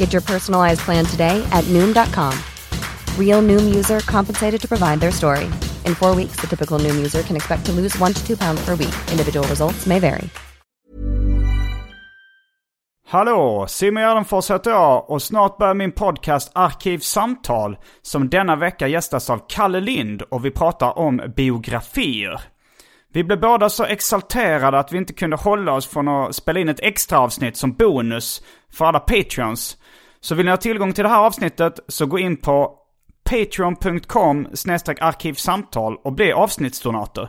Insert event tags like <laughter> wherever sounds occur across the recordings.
Get your personalized plan today at Noom.com. Real Noom user compensated to provide their story. In four weeks, the typical Noom user can expect to lose one to two pounds per week. Individual results may vary. Hallå, Simon Gärdenfors heter jag och snart börjar min podcast Arkivsamtal som denna vecka gästas av Kalle Lind och vi pratar om biografier. Vi blev båda så exalterade att vi inte kunde hålla oss från att spela in ett extra avsnitt som bonus för alla patreons. Så vill ni ha tillgång till det här avsnittet så gå in på patreon.com arkivsamtal och bli avsnittsdonator.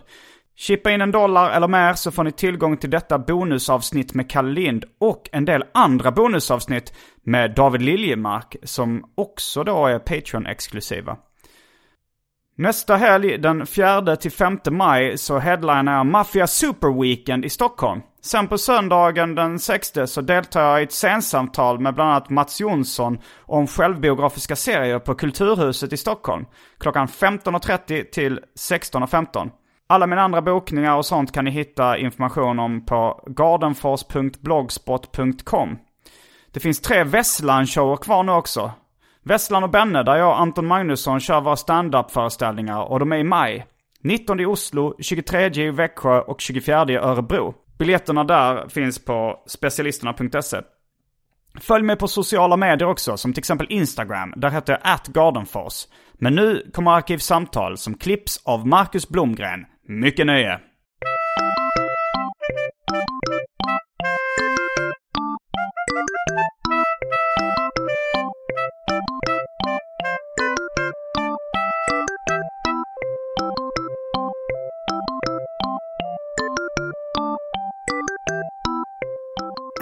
Chippa in en dollar eller mer så får ni tillgång till detta bonusavsnitt med Kalle Lind och en del andra bonusavsnitt med David Liljemark som också då är Patreon-exklusiva. Nästa helg, den 4-5 maj, så headlinar jag Mafia Super Weekend i Stockholm. Sen på söndagen den 6 så deltar jag i ett scensamtal med bland annat Mats Jonsson om självbiografiska serier på Kulturhuset i Stockholm. Klockan 15.30 till 16.15. Alla mina andra bokningar och sånt kan ni hitta information om på gardenfors.blogspot.com. Det finns tre Vesslan-shower kvar nu också. Vesslan och Benne där jag och Anton Magnusson kör våra stand-up-föreställningar och de är i maj. 19 i Oslo, 23 i Växjö och 24 i Örebro. Biljetterna där finns på specialisterna.se. Följ mig på sociala medier också, som till exempel Instagram. Där heter jag atgardenfors. Men nu kommer Arkivsamtal som klipps av Marcus Blomgren. Mycket nöje!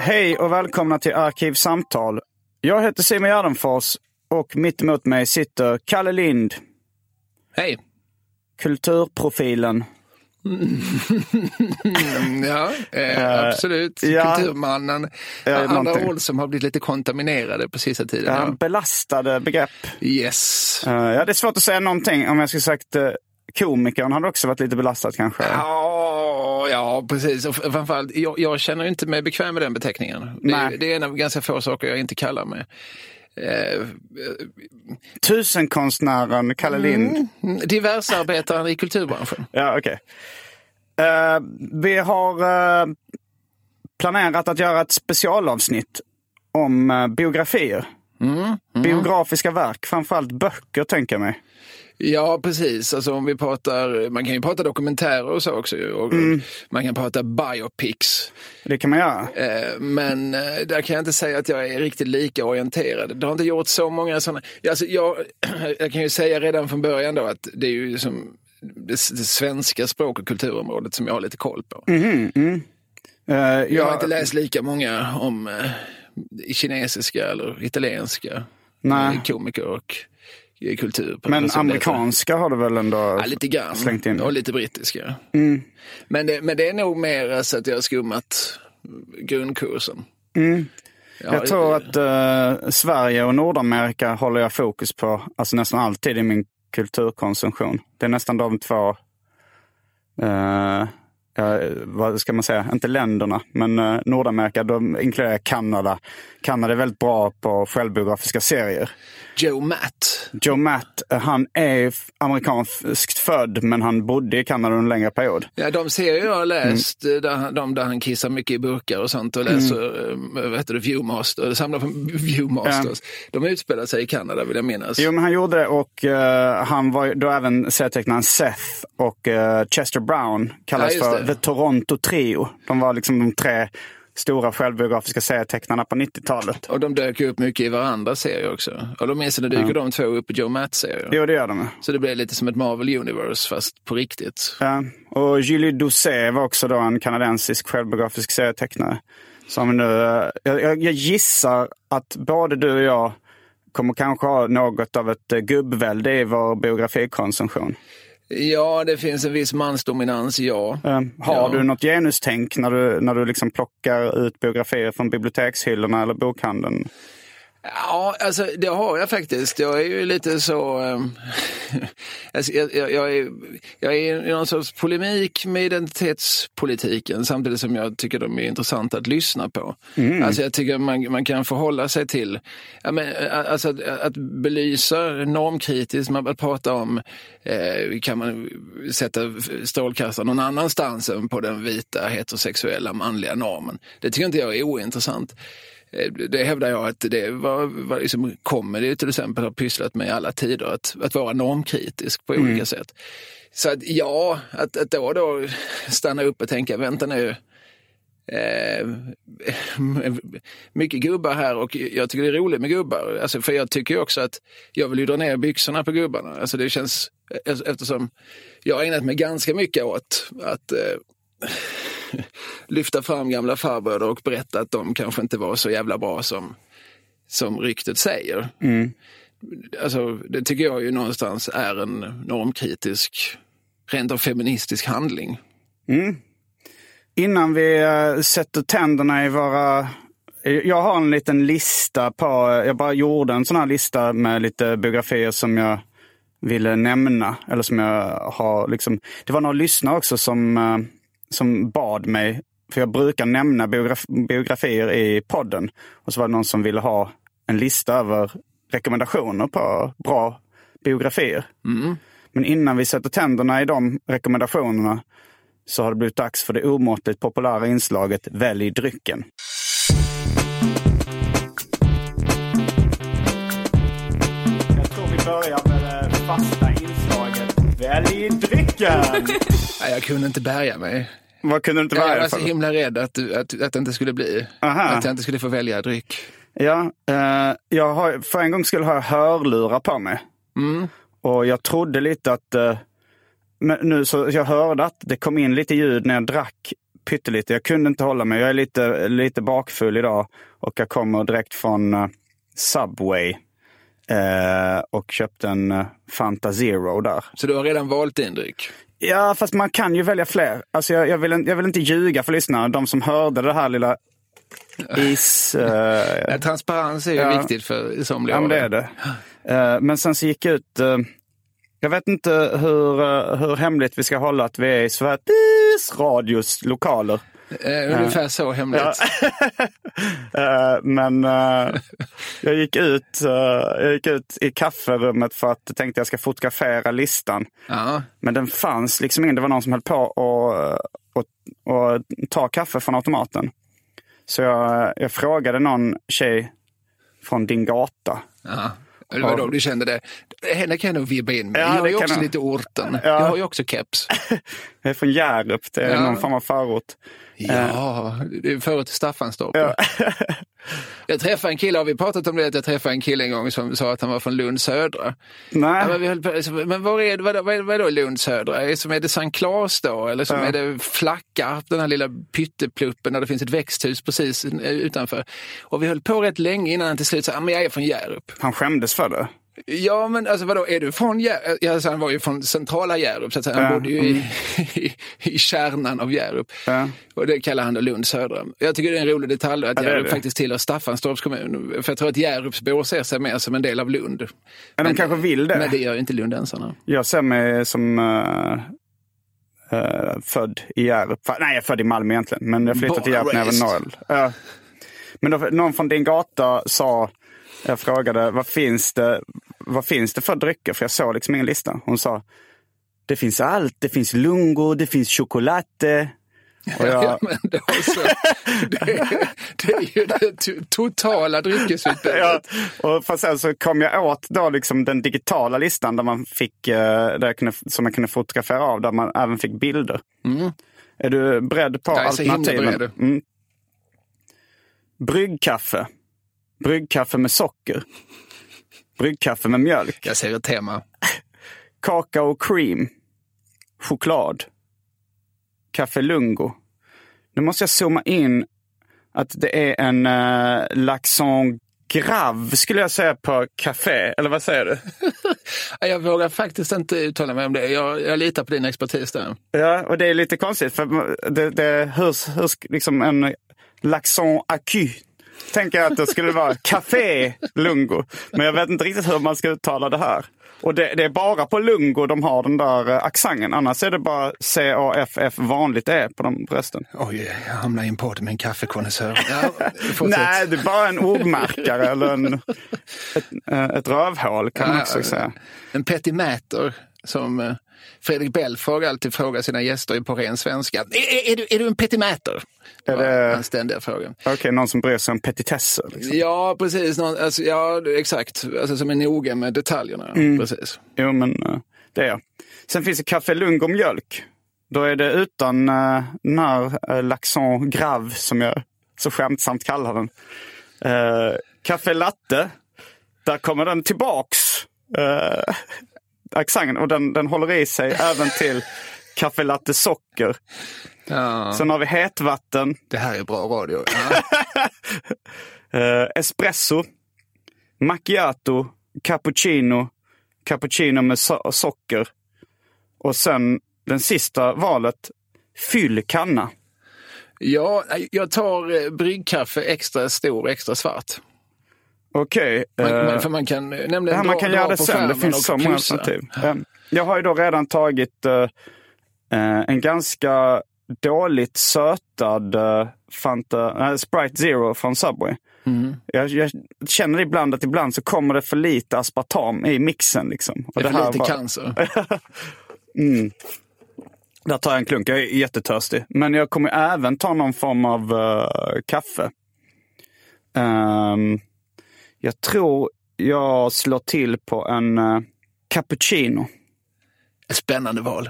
Hej och välkomna till Arkivsamtal. Jag heter Simon Gärdenfors och mitt emot mig sitter Kalle Lind. Hej. Kulturprofilen. Mm, <laughs> ja, eh, absolut. ja. Kulturmannen. Ja, Andra någonting. ord som har blivit lite kontaminerade på sista tiden. Ja, Ja. belastade begrepp. Yes. Eh, ja, det är svårt att säga någonting. Om jag skulle sagt uh, komikern hade också varit lite belastad kanske. Ja, ja, precis. Och framförallt, jag, jag känner inte mig bekväm med den beteckningen. Det, det är en av ganska få saker jag inte kallar mig. Eh, Tusenkonstnären Kalle Lind. diversarbetaren i kulturbranschen. Ja, okej. Eh, vi har eh, planerat att göra ett specialavsnitt om eh, biografier. Biografiska verk, framförallt böcker tänker jag mig. Ja, precis. Alltså om vi pratar, man kan ju prata dokumentärer och så också. Och Man kan prata biopics. Det kan man göra. Eh, Men eh, där kan jag inte säga att jag är riktigt lika orienterad. Det har inte gjort så många sådana. Alltså jag, <clears throat> jag kan ju säga redan från början då att det är ju som det, det svenska språk och kulturområdet som jag har lite koll på. Eh, Jag har jag- inte läst lika många om kinesiska eller italienska Nej. komiker och kultur. Men amerikanska har du väl ändå Ja, lite grann. slängt in? Och lite brittiska. Men, det, men det är nog mer så att jag har skummat grundkursen. Ja, Jag tror att eh, Sverige och Nordamerika håller jag fokus på alltså nästan alltid i min kulturkonsumtion. Det är nästan de två eh, vad ska man säga, inte länderna, men eh, Nordamerika, de inkluderar Kanada. Kanada är väldigt bra på självbiografiska serier. Joe Matt. Joe Matt, eh, han är amerikanskt född, men han bodde i Kanada under en längre period. Ja, de serier jag har läst, eh, där, han- de där han kissar mycket i burkar och sånt och läser, mm. vad heter det, Viewmaster, samlar på Viewmasters. De utspelar sig i Kanada vill jag minnas. Jo, men han gjorde det och eh, han var då även serietecknaren Seth och eh, Chester Brown kallas Ja, för. The Toronto Trio. De var liksom de tre stora självbiografiska serietecknarna på 90-talet. Och de dök upp mycket i varandras serier också. Och då minns jag, dyker de två upp i Joe Matt-serier. Jo, det gör de. Så det blev lite som ett Marvel Universe fast på riktigt. Ja. Och Julie Doucet var också då en kanadensisk självbiografisk serietecknare. Som nu, eh, jag, jag jag gissar att både du och jag kommer kanske ha något av ett eh, gubbvälde i vår biografikonsumtion. Ja, det finns en viss mansdominans, ja. Eh, Har Ja. du något genustänk när du, när du liksom plockar ut biografier från bibliotekshyllorna eller bokhandeln? Ja, alltså det har jag faktiskt. Jag är ju lite så... ehm, <laughs> alltså, jag, jag, jag, är, jag är i någon sorts polemik med identitetspolitiken samtidigt som jag tycker de är intressanta att lyssna på. Alltså jag tycker man, man kan förhålla sig till... Ja, men, eh, alltså att, att belysa normkritiskt, att prata om... Eh, kan man sätta strålkastaren någon annanstans än på den vita heterosexuella manliga normen? Det tycker inte jag är ointressant. Eh, Det hävdar jag att det var, var liksom comedy till exempel har pysslat med i alla tider, att, att vara normkritisk på olika sätt. Så att ja, att, att då och då stanna upp och tänka, vänta nu, eh, mycket gubbar här och jag tycker det är roligt med gubbar. Alltså, för jag tycker också att jag vill ju dra ner byxorna på gubbarna. Alltså, det känns, eftersom jag har ägnat mig ganska mycket åt att eh, <laughs> lyfta fram gamla farbröder och berätta att de kanske inte var så jävla bra som, som ryktet säger. Alltså, det tycker jag ju någonstans är en normkritisk, rent av feministisk handling. Innan vi eh, sätter tänderna i våra... Jag har en liten lista på... Jag bara gjorde en sån här lista med lite biografier som jag ville nämna. Eller som jag har liksom... Det var några lyssnare också som, eh, som bad mig. För jag brukar nämna biograf, biografier i podden. Och så var det någon som ville ha en lista över rekommendationer på bra biografier. Men innan vi sätter tänderna i de rekommendationerna så har det blivit dags för det omåttligt populära inslaget Välj drycken. Jag tror vi börjar med det fasta inslaget Välj drycken! <laughs> Nej, jag kunde inte bärga mig. Vad kunde du inte Jag välja var så himla rädd att, att, att det inte skulle bli. Aha. Att jag inte skulle få välja dryck. Ja, eh, jag har, för en gång skulle ha jag hörlurar på mig. Och jag trodde lite att... Eh, men nu så jag hörde att det kom in lite ljud när jag drack pyttelite. Jag kunde inte hålla mig. Jag är lite, lite bakfull idag och jag kommer direkt från eh, Subway. Eh, och köpte en eh, Fanta Zero där. Så du har redan valt din dryck? Ja, fast man kan ju välja fler. Alltså jag, jag, vill, inte- jag vill inte ljuga för lyssnarna. De som hörde det här lilla is... <laughs> Eh, Ja, transparens är ju Ja. viktigt för somliga. Ja, men det är det. Eh, Men sen så gick jag ut... eh, Jag vet inte hur, hur hemligt vi ska hålla att vi är i Sveriges Radios lokaler. Eh, ungefär så hemligt. <laughs> Eh, Men eh, jag gick, ut, eh, jag gick ut i kafferummet för att tänkte jag ska fotografera listan. Ja. Men den fanns liksom ingen. Det var någon som höll på att och, och ta kaffe från automaten. Så jag, jag frågade någon tjej från din gata. Ja. Det var då du kände det. Henne kan jag nog vibba in med. Ja, jag kan också jag. lite orten. Ja. Jag har ju också keps. <laughs> Jag är från Hjärup, det är Ja. någon form av förort. Ja, det är förut till Staffanstorp. Ja. <laughs> Jag träffade en kille, har vi pratat om det? Att jag träffade en kille en gång som sa att han var från Lund södra. Nej. Ja, men på, men var är, vad, vad, vad är då Lund södra? Som, är det Sankt Claes då? Eller som Ja. är det Flacka, den här lilla pyttepluppen där det finns ett växthus precis utanför. Och vi höll på rätt länge innan han till slut sa, ah, men jag är från Hjärup. Han skämdes för det. Ja, men alltså vadå, är du från Hjärup? Ja, alltså, han var ju från centrala Hjärup, så att säga. Han Ja, bodde ju i, <laughs> i, i kärnan av Hjärup. Ja. Och det kallar han då Lund södra. Jag tycker det är en rolig detalj att Ja, är Hjärup det. faktiskt tillhör Staffanstorps kommun. För jag tror att Hjärupsbor ser sig mer som en del av Lund. Men de kanske vill det. Men det gör ju inte lundensarna. Jag ser mig som... eh, Eh, född i Hjärup. Fa- Nej, jag är född i Malmö egentligen. Men jag flyttade till Hjärup när jag var noll. Ja. Men då, någon från din gata sa, jag frågade vad finns det, vad finns det för drycker? För jag såg liksom ingen lista. Hon sa, det finns allt. Det finns lungo, det finns choklad. Och <laughs> Ja, men då så. <laughs> Det, det är ju det to- totala dryckesutbudet. Ja, och för sen så kom jag åt då liksom den digitala listan där man fick, eh, där kunde, som man kunde fotografera av, där man även fick bilder. Är du beredd på är alternativen? Mm. Bryggkaffe. Bryggkaffe med socker. Bryggkaffe med mjölk. Jag ser ett tema. Kakao cream. Choklad. Café Lungo. Nu måste jag zooma in att det är en uh, Laxon Grav skulle jag säga på café. Eller vad säger du? <laughs> Jag vågar faktiskt inte uttala mig om det. Jag, jag litar på din expertis där. Ja, och det är lite konstigt för det, det hur, hur, liksom en Laxon Acu tänker jag att det skulle vara Café Lungo. Men jag vet inte riktigt hur man ska uttala det här. Och det, det är bara på Lungo de har den där eh, accenten. Annars är det bara C-A-F-F vanligt E på de resten. Oj, jag hamnar i en podd med en kaffekonnässör. Nej, det är bara en ordmärkare eller en, ett, eh, ett rövhål kan man också säga. En petimäter som eh, Fredrik Belfrage alltid frågar sina gäster på ren svenska. Är, är, du, är du en petimäter? Det Är var det- hans ständiga fråga. Okej, någon som bryr sig om petitesser. Liksom. Ja, precis. Någon, alltså, ja, exakt. Alltså, som är noga med detaljerna. Precis. Jo, men eh, det är jag. Sen finns det Café Lungo mjölk. Då är det utan uh, den här uh, Laxon Grav som jag så skämtsamt kallar den. Uh, Latte. Där kommer den tillbaks. Uh, accenten. Och den, den håller i sig <laughs> även till Café Latte Socker. Ja, Sen har vi hetvatten. det här är bra radio. Ja. <laughs> Eh, espresso, macchiato, cappuccino, cappuccino med so- socker. Och sen den sista valet, fyllkanna. ja, jag tar eh, bryggkaffe extra stor, extra svart. Okej. Man, eh, man, för man kan eh, nämligen ja, dra, man kan dra göra det sen. Det finns så många alternativ. Eh, jag har ju då redan tagit eh, en ganska dåligt sötad eh, Fanta, Sprite Zero från Subway. Mm. Jag, jag känner ibland att ibland så kommer det för lite aspartam i mixen. Liksom. Och Det är för lite var- cancer. <laughs> Där tar jag en klunk. Jag är jättetörstig. Men jag kommer även ta någon form av eh, kaffe. Ehm, jag tror jag slår till på en eh, cappuccino. Ett spännande val.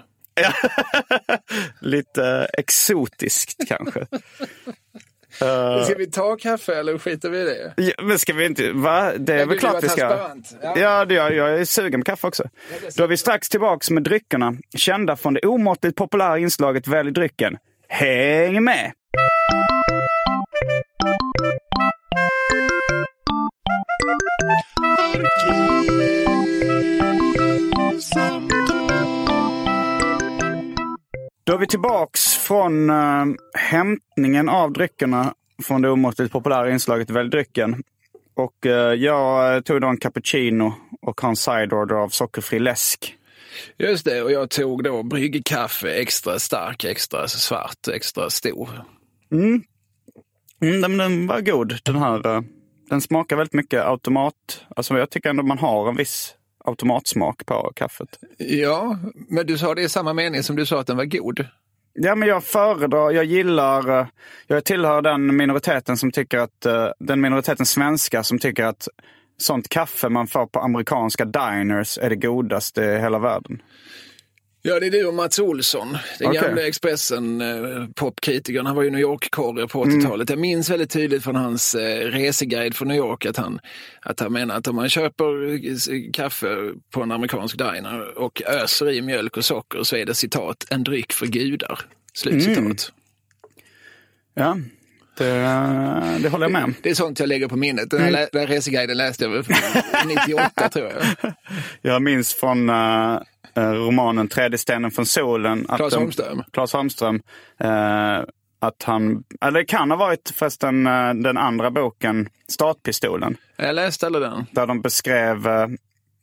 <laughs> Lite exotiskt kanske. <laughs> Ska vi ta kaffe eller skiter vi i det? Ja, men ska vi inte... Va? Det är Ja, väl klart vi ska. Ja. Ja, det jag. Jag är sugen på kaffe också. Då är vi strax tillbaks med dryckerna. Kända från det omåttligt populära inslaget Välj drycken. Häng med! Då är vi tillbaks från äh, hämtningen av dryckerna från det omåttligt populära inslaget Välj drycken. Och eh, jag tog då en cappuccino och en side order av sockerfri läsk. Just det, och jag tog då bryggkaffe extra stark, extra svart, extra stor. Mm, den, den var god den här. Den smakar väldigt mycket automat. Alltså jag tycker ändå man har en viss automatsmak på kaffet. Ja, men du sa det i samma mening som du sa att den var god. Ja, men jag föredrar, jag gillar, eh, jag tillhör den minoriteten som tycker att, eh, den minoriteten svenskar som tycker att sånt kaffe man får på amerikanska diners är det godaste i hela världen. Ja, det är du och Mats Olsson, den Okej. gamla Expressen eh. Han var ju New York-korre på 80-talet. Jag minns väldigt tydligt från hans eh, reseguide från New York att han, att han menar att om man köper eh, kaffe på en amerikansk diner och öser i mjölk och socker så är det citat en dryck för gudar. Slutcitat. Ja, det, det håller jag med om. Det är sånt jag lägger på minnet. Den här, den här reseguiden läste jag väl 98 tror jag. <laughs> Jag minns från eh, eh, romanen Tredje stenen från solen. Claes Holmström. Claes Holmström. eh, att han, eller det kan ha varit förresten eh, den andra boken, Startpistolen. Jag läste aldrig den. Där de beskrev, eh,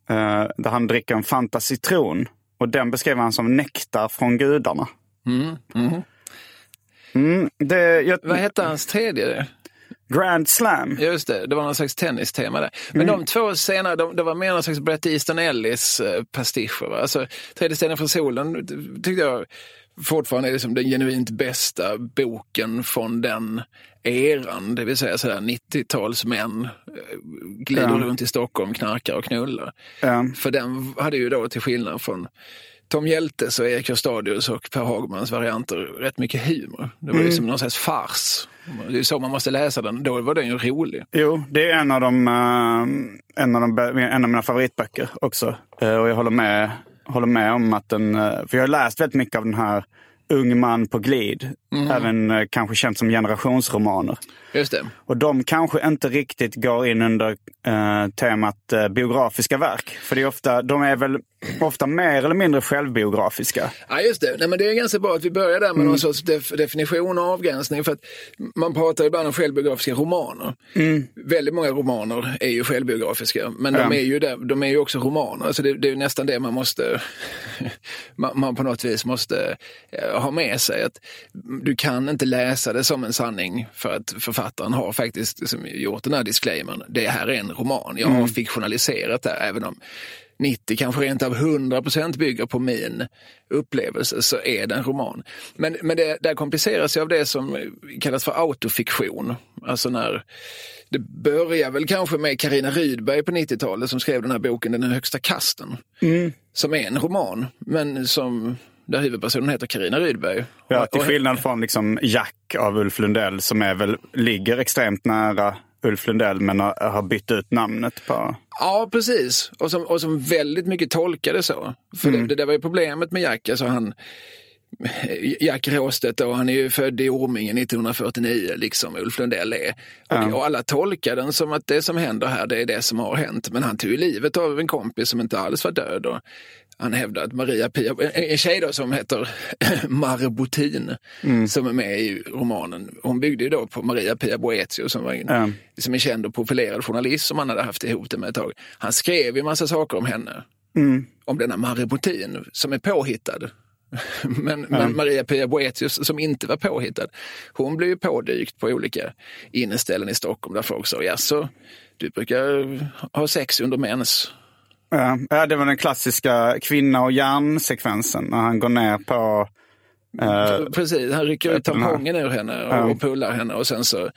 eh, där han dricker en Fanta citron. Och den beskrev han som nektar från gudarna. Mm, det, jag, Vad hette hans tredje? Grand Slam. Just det, det var någon slags tennistema där. Men de två senare, de, det var mer någon slags Bret Easton Ellis eh, pastischer. va? Alltså, Tredje stenen från solen tyckte jag fortfarande är liksom den genuint bästa boken från den eran. Det vill säga sådär 90-talsmän eh, glider Ja. runt i Stockholm, knarkar och knullar. Ja. För den hade ju då till skillnad från Tom Hjeltes och Erik Hörstadius och Per Hagmans varianter rätt mycket humor. Det var ju som någon slags fars. Det är så man måste läsa den. Då var den ju rolig. Jo, det är en av, de, eh, en av, de, en av mina favoritböcker också. Eh, och jag håller med, håller med om att den... eh, för jag har läst väldigt mycket av den här Ung man på glid. Även eh, kanske känt som generationsromaner. Just det. Och de kanske inte riktigt går in under eh, temat eh, biografiska verk. För det är ofta, de är väl ofta mer eller mindre självbiografiska. Ja, just det. Nej, men det är ganska bra att vi börjar där med någon sorts def definition och avgränsning. För att man pratar ibland om självbiografiska romaner. Väldigt många romaner är ju självbiografiska, men de, är ju där, de är ju också romaner. Alltså det, det är ju nästan det man måste, <laughs> man, man på något vis måste ha med sig. att Du kan inte läsa det som en sanning för att författaren har faktiskt liksom, gjort den här disclaimern. Det här är en roman. Jag har fiktionaliserat det, även om 90, kanske rent av 100 procent bygger på min upplevelse så är det en roman. Men, men det där kompliceras ju av det som kallas för autofiktion. Alltså när det börjar väl kanske med Karina Rydberg på 90-talet som skrev den här boken Den högsta kasten. Som är en roman, men som där huvudpersonen heter Karina Rydberg. Ja, till skillnad från liksom Jack av Ulf Lundell som är väl, ligger extremt nära Ulf Lundell men har, bytt ut namnet på... Ja, precis. Och som, och som väldigt mycket tolkade så. För det, det där var ju problemet med Jack. Alltså han, Jack Råstedt då, han är ju född i Orminge 1949, liksom Ulf Lundell är. Och, och alla tolkar den som att det som händer här, det är det som har hänt. Men han tog ju livet av en kompis som inte alls var död. Och han hävdar att Maria Pia, en, tjej då som heter <laughs> Marbutin, som är med i romanen, hon byggde ju då på Maria Pia Boethius som var en, Ja. som en känd och profilerad journalist som han hade haft ihop det med ett tag. Han skrev ju massa saker om henne. Om denna Marbutin som är påhittad. <laughs> Men, men Maria Pia Boethius som inte var påhittad, hon blev ju pådykt på olika inneställen i Stockholm där folk sa, jaså, du brukar ha sex under mens. Ja, ja, det var den klassiska kvinna och järnsekvensen när han går ner på... eh, Precis, han rycker ut tampongen ur henne och, Ja. och pullar henne och sen så,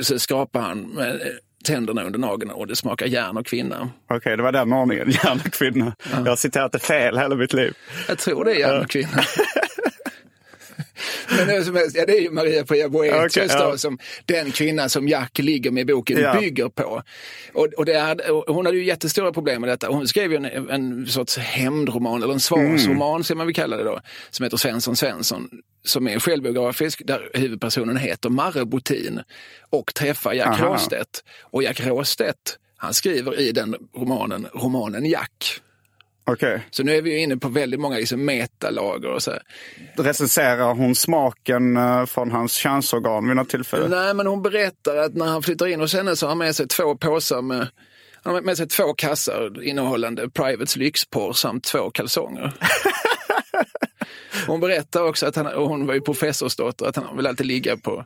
så skrapar han med tänderna under nageln och det smakar järn och kvinna. Okej, det var den ordningen. Järn och kvinna. Jag har citerat det fel hela mitt liv. Jag tror det är järn och kvinna. <laughs> Men hur som helst, ja, det är ju Maria Pia Boethius Okej, ja. då, som den kvinna som Jack ligger med i boken Ja. bygger på. Och, och det hade, och hon hade ju jättestora problem med detta. Hon skrev ju en, en sorts hämndroman, eller en svarsroman ska man väl kalla det då, som heter Svensson Svensson, som är självbiografisk, där huvudpersonen heter Marre Botin och träffar Jack Aha. Råstedt. Och Jack Råstedt, han skriver i den romanen, romanen Jack. Okej. Så nu är vi inne på väldigt många liksom metalager och så här. Recenserar hon smaken eh, från hans könsorgan vid något tillfälle? Nej, men hon berättar att när han flyttar in hos henne så har han med sig två påsar med han har med sig två kassar innehållande Privates lyxporr samt två kalsonger. <laughs> Hon berättar också att han, och hon var ju professorsdotter, att han vill alltid ligga på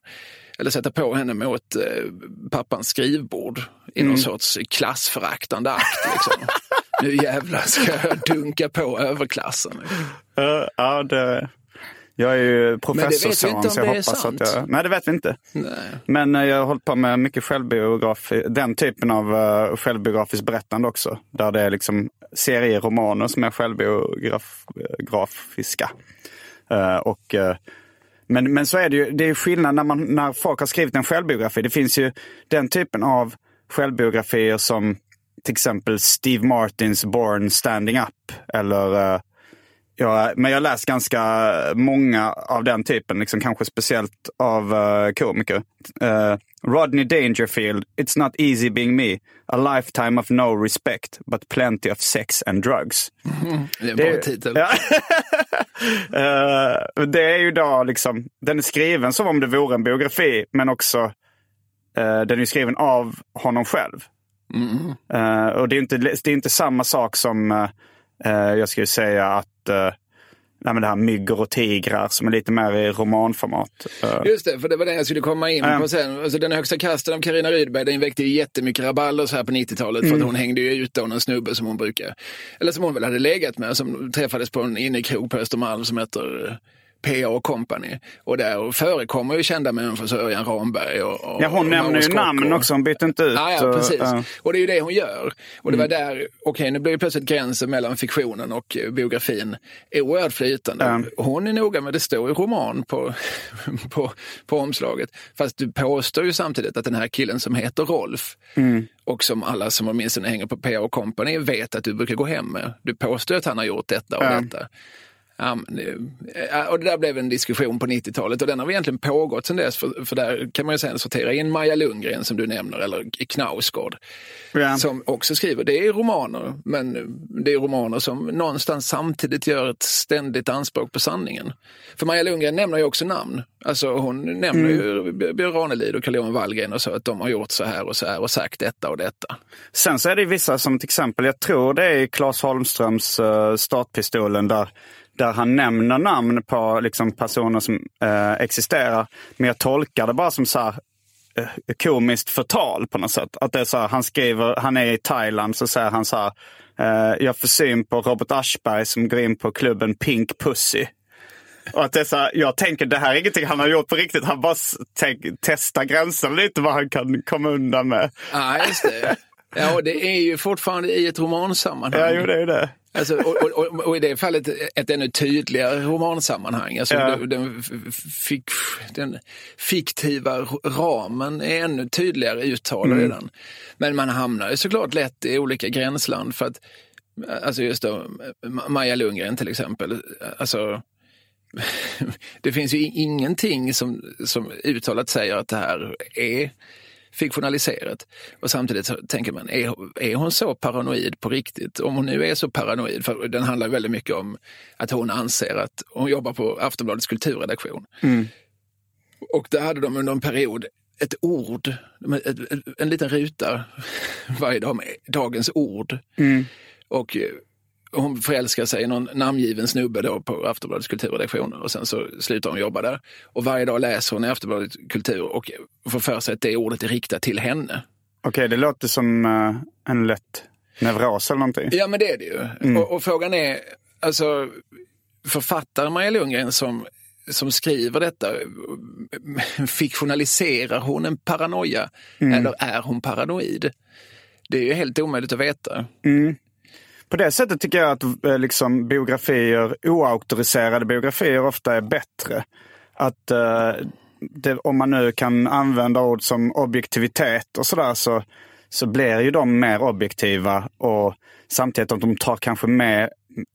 eller sätta på henne mot eh, pappans skrivbord i någon sorts klassföraktande akt. Liksom. <laughs> nu jävlar ska jag dunka på överklassen. Eh, ja, det... Jag är ju professorson så jag hoppas sant. att jag... Nej, det vet vi inte. Nej. Men eh, jag har hållit på med mycket självbiografi, den typen av uh, självbiografiskt berättande också. Där det är liksom serieromaner som är självbiografiska. Eh, och, eh, men, men så är det ju, det är skillnad när, man, när folk har skrivit en självbiografi. Det finns ju den typen av självbiografier som till exempel Steve Martins Born Standing Up. Eller, eh, ja, men jag har läst ganska många av den typen, liksom, kanske speciellt av eh, komiker. Eh, Rodney Dangerfield, It's not easy being me. A lifetime of no respect, but plenty of sex and drugs. Det är en bra titel. Ja. <laughs> Eh, det är ju då liksom, den är skriven som om det vore en biografi, men också den är skriven av honom själv. Eh, och det är inte, det är inte samma sak som, eh, jag skulle säga att, eh, nej, men det här myggor och tigrar som är lite mer i romanformat. Just det, för det var det jag skulle komma in på sen. Alltså, den högsta kasten av Carina Rydberg, den väckte ju jättemycket rabalder så här på 90-talet. För att hon hängde ju ut då någon snubbe som hon brukar, eller som hon väl hade legat med, som träffades på en innekrog på Östermalm som heter PA och Company. Och där förekommer ju kända människor som Örjan Ramberg och, och Ja, hon och nämner ju namn också, hon byter inte ut. Ja, ja, precis. eh, Och det är ju det hon gör. Och det var där, okej nu blir ju plötsligt gränsen mellan fiktionen och biografin oerhört flytande. Hon är noga med, det står ju roman på, <laughs> på, på omslaget. Fast du påstår ju samtidigt att den här killen som heter Rolf och som alla som åtminstone hänger på PA och Company vet att du brukar gå hem med. Du påstår att han har gjort detta och Ja. detta. Ja, och det där blev en diskussion på 90-talet och den har egentligen pågått sedan dess. För, för där kan man ju sen sortera in Maja Lundgren som du nämner, eller Knausgård. Ja. Som också skriver, det är romaner, men det är romaner som någonstans samtidigt gör ett ständigt anspråk på sanningen. För Maja Lundgren nämner ju också namn. Alltså hon nämner ju Björn Ranelid och Carl-Johan Wallgren och så att de har gjort så här och så här och sagt detta och detta. Sen så är det vissa som till exempel, jag tror det är Claes Holmströms uh, Startpistolen där, där han nämner namn på liksom, personer som eh, existerar. Men jag tolkar det bara som så här, eh, komiskt förtal på något sätt. Att det är så här, han skriver, han är i Thailand så säger han så här, eh, jag får syn på Robert Aschberg som går in på klubben Pink Pussy. Och att det är så här, jag tänker det här är ingenting han har gjort på riktigt. Han bara testar gränsen lite vad han kan komma undan med. Ja, just det. Ja, och det är ju fortfarande i ett romansammanhang. Ja, jo, det är det. Alltså, och, och, och, i det fallet ett ännu tydligare romansammanhang. Alltså, Ja. den, den, f- fick, den fiktiva ramen är ännu tydligare uttalad Mm. redan. Men man hamnar ju såklart lätt i olika gränsland. för att Alltså just då, Ma- Maja Lundgren till exempel. Alltså, <laughs> det finns ju ingenting som, som uttalat säger att det här är fiktionaliserat. Och samtidigt så tänker man, är, är hon så paranoid på riktigt? Om hon nu är så paranoid, för den handlar väldigt mycket om att hon anser att hon jobbar på Aftonbladets kulturredaktion. Och där hade de under en period ett ord, en liten ruta <laughs> varje dag med dagens ord. Och eh, hon förälskar sig i någon namngiven snubbe då på Aftonbladets kulturredaktion och sen så slutar hon jobba där. Och varje dag läser hon i Aftonbladet kultur och får för sig att det ordet är riktat till henne. Okej, det låter som eh, en lätt neuros eller någonting. Ja men det är det ju. Och, och frågan är, alltså författaren Maja Lundgren som, som skriver detta, fiktionaliserar hon en paranoia eller är hon paranoid? Det är ju helt omöjligt att veta. På det sättet tycker jag att eh, liksom, biografier, oauktoriserade biografier ofta är bättre. Att eh, det, om man nu kan använda ord som objektivitet och sådär så, så blir ju de mer objektiva och samtidigt att de tar kanske med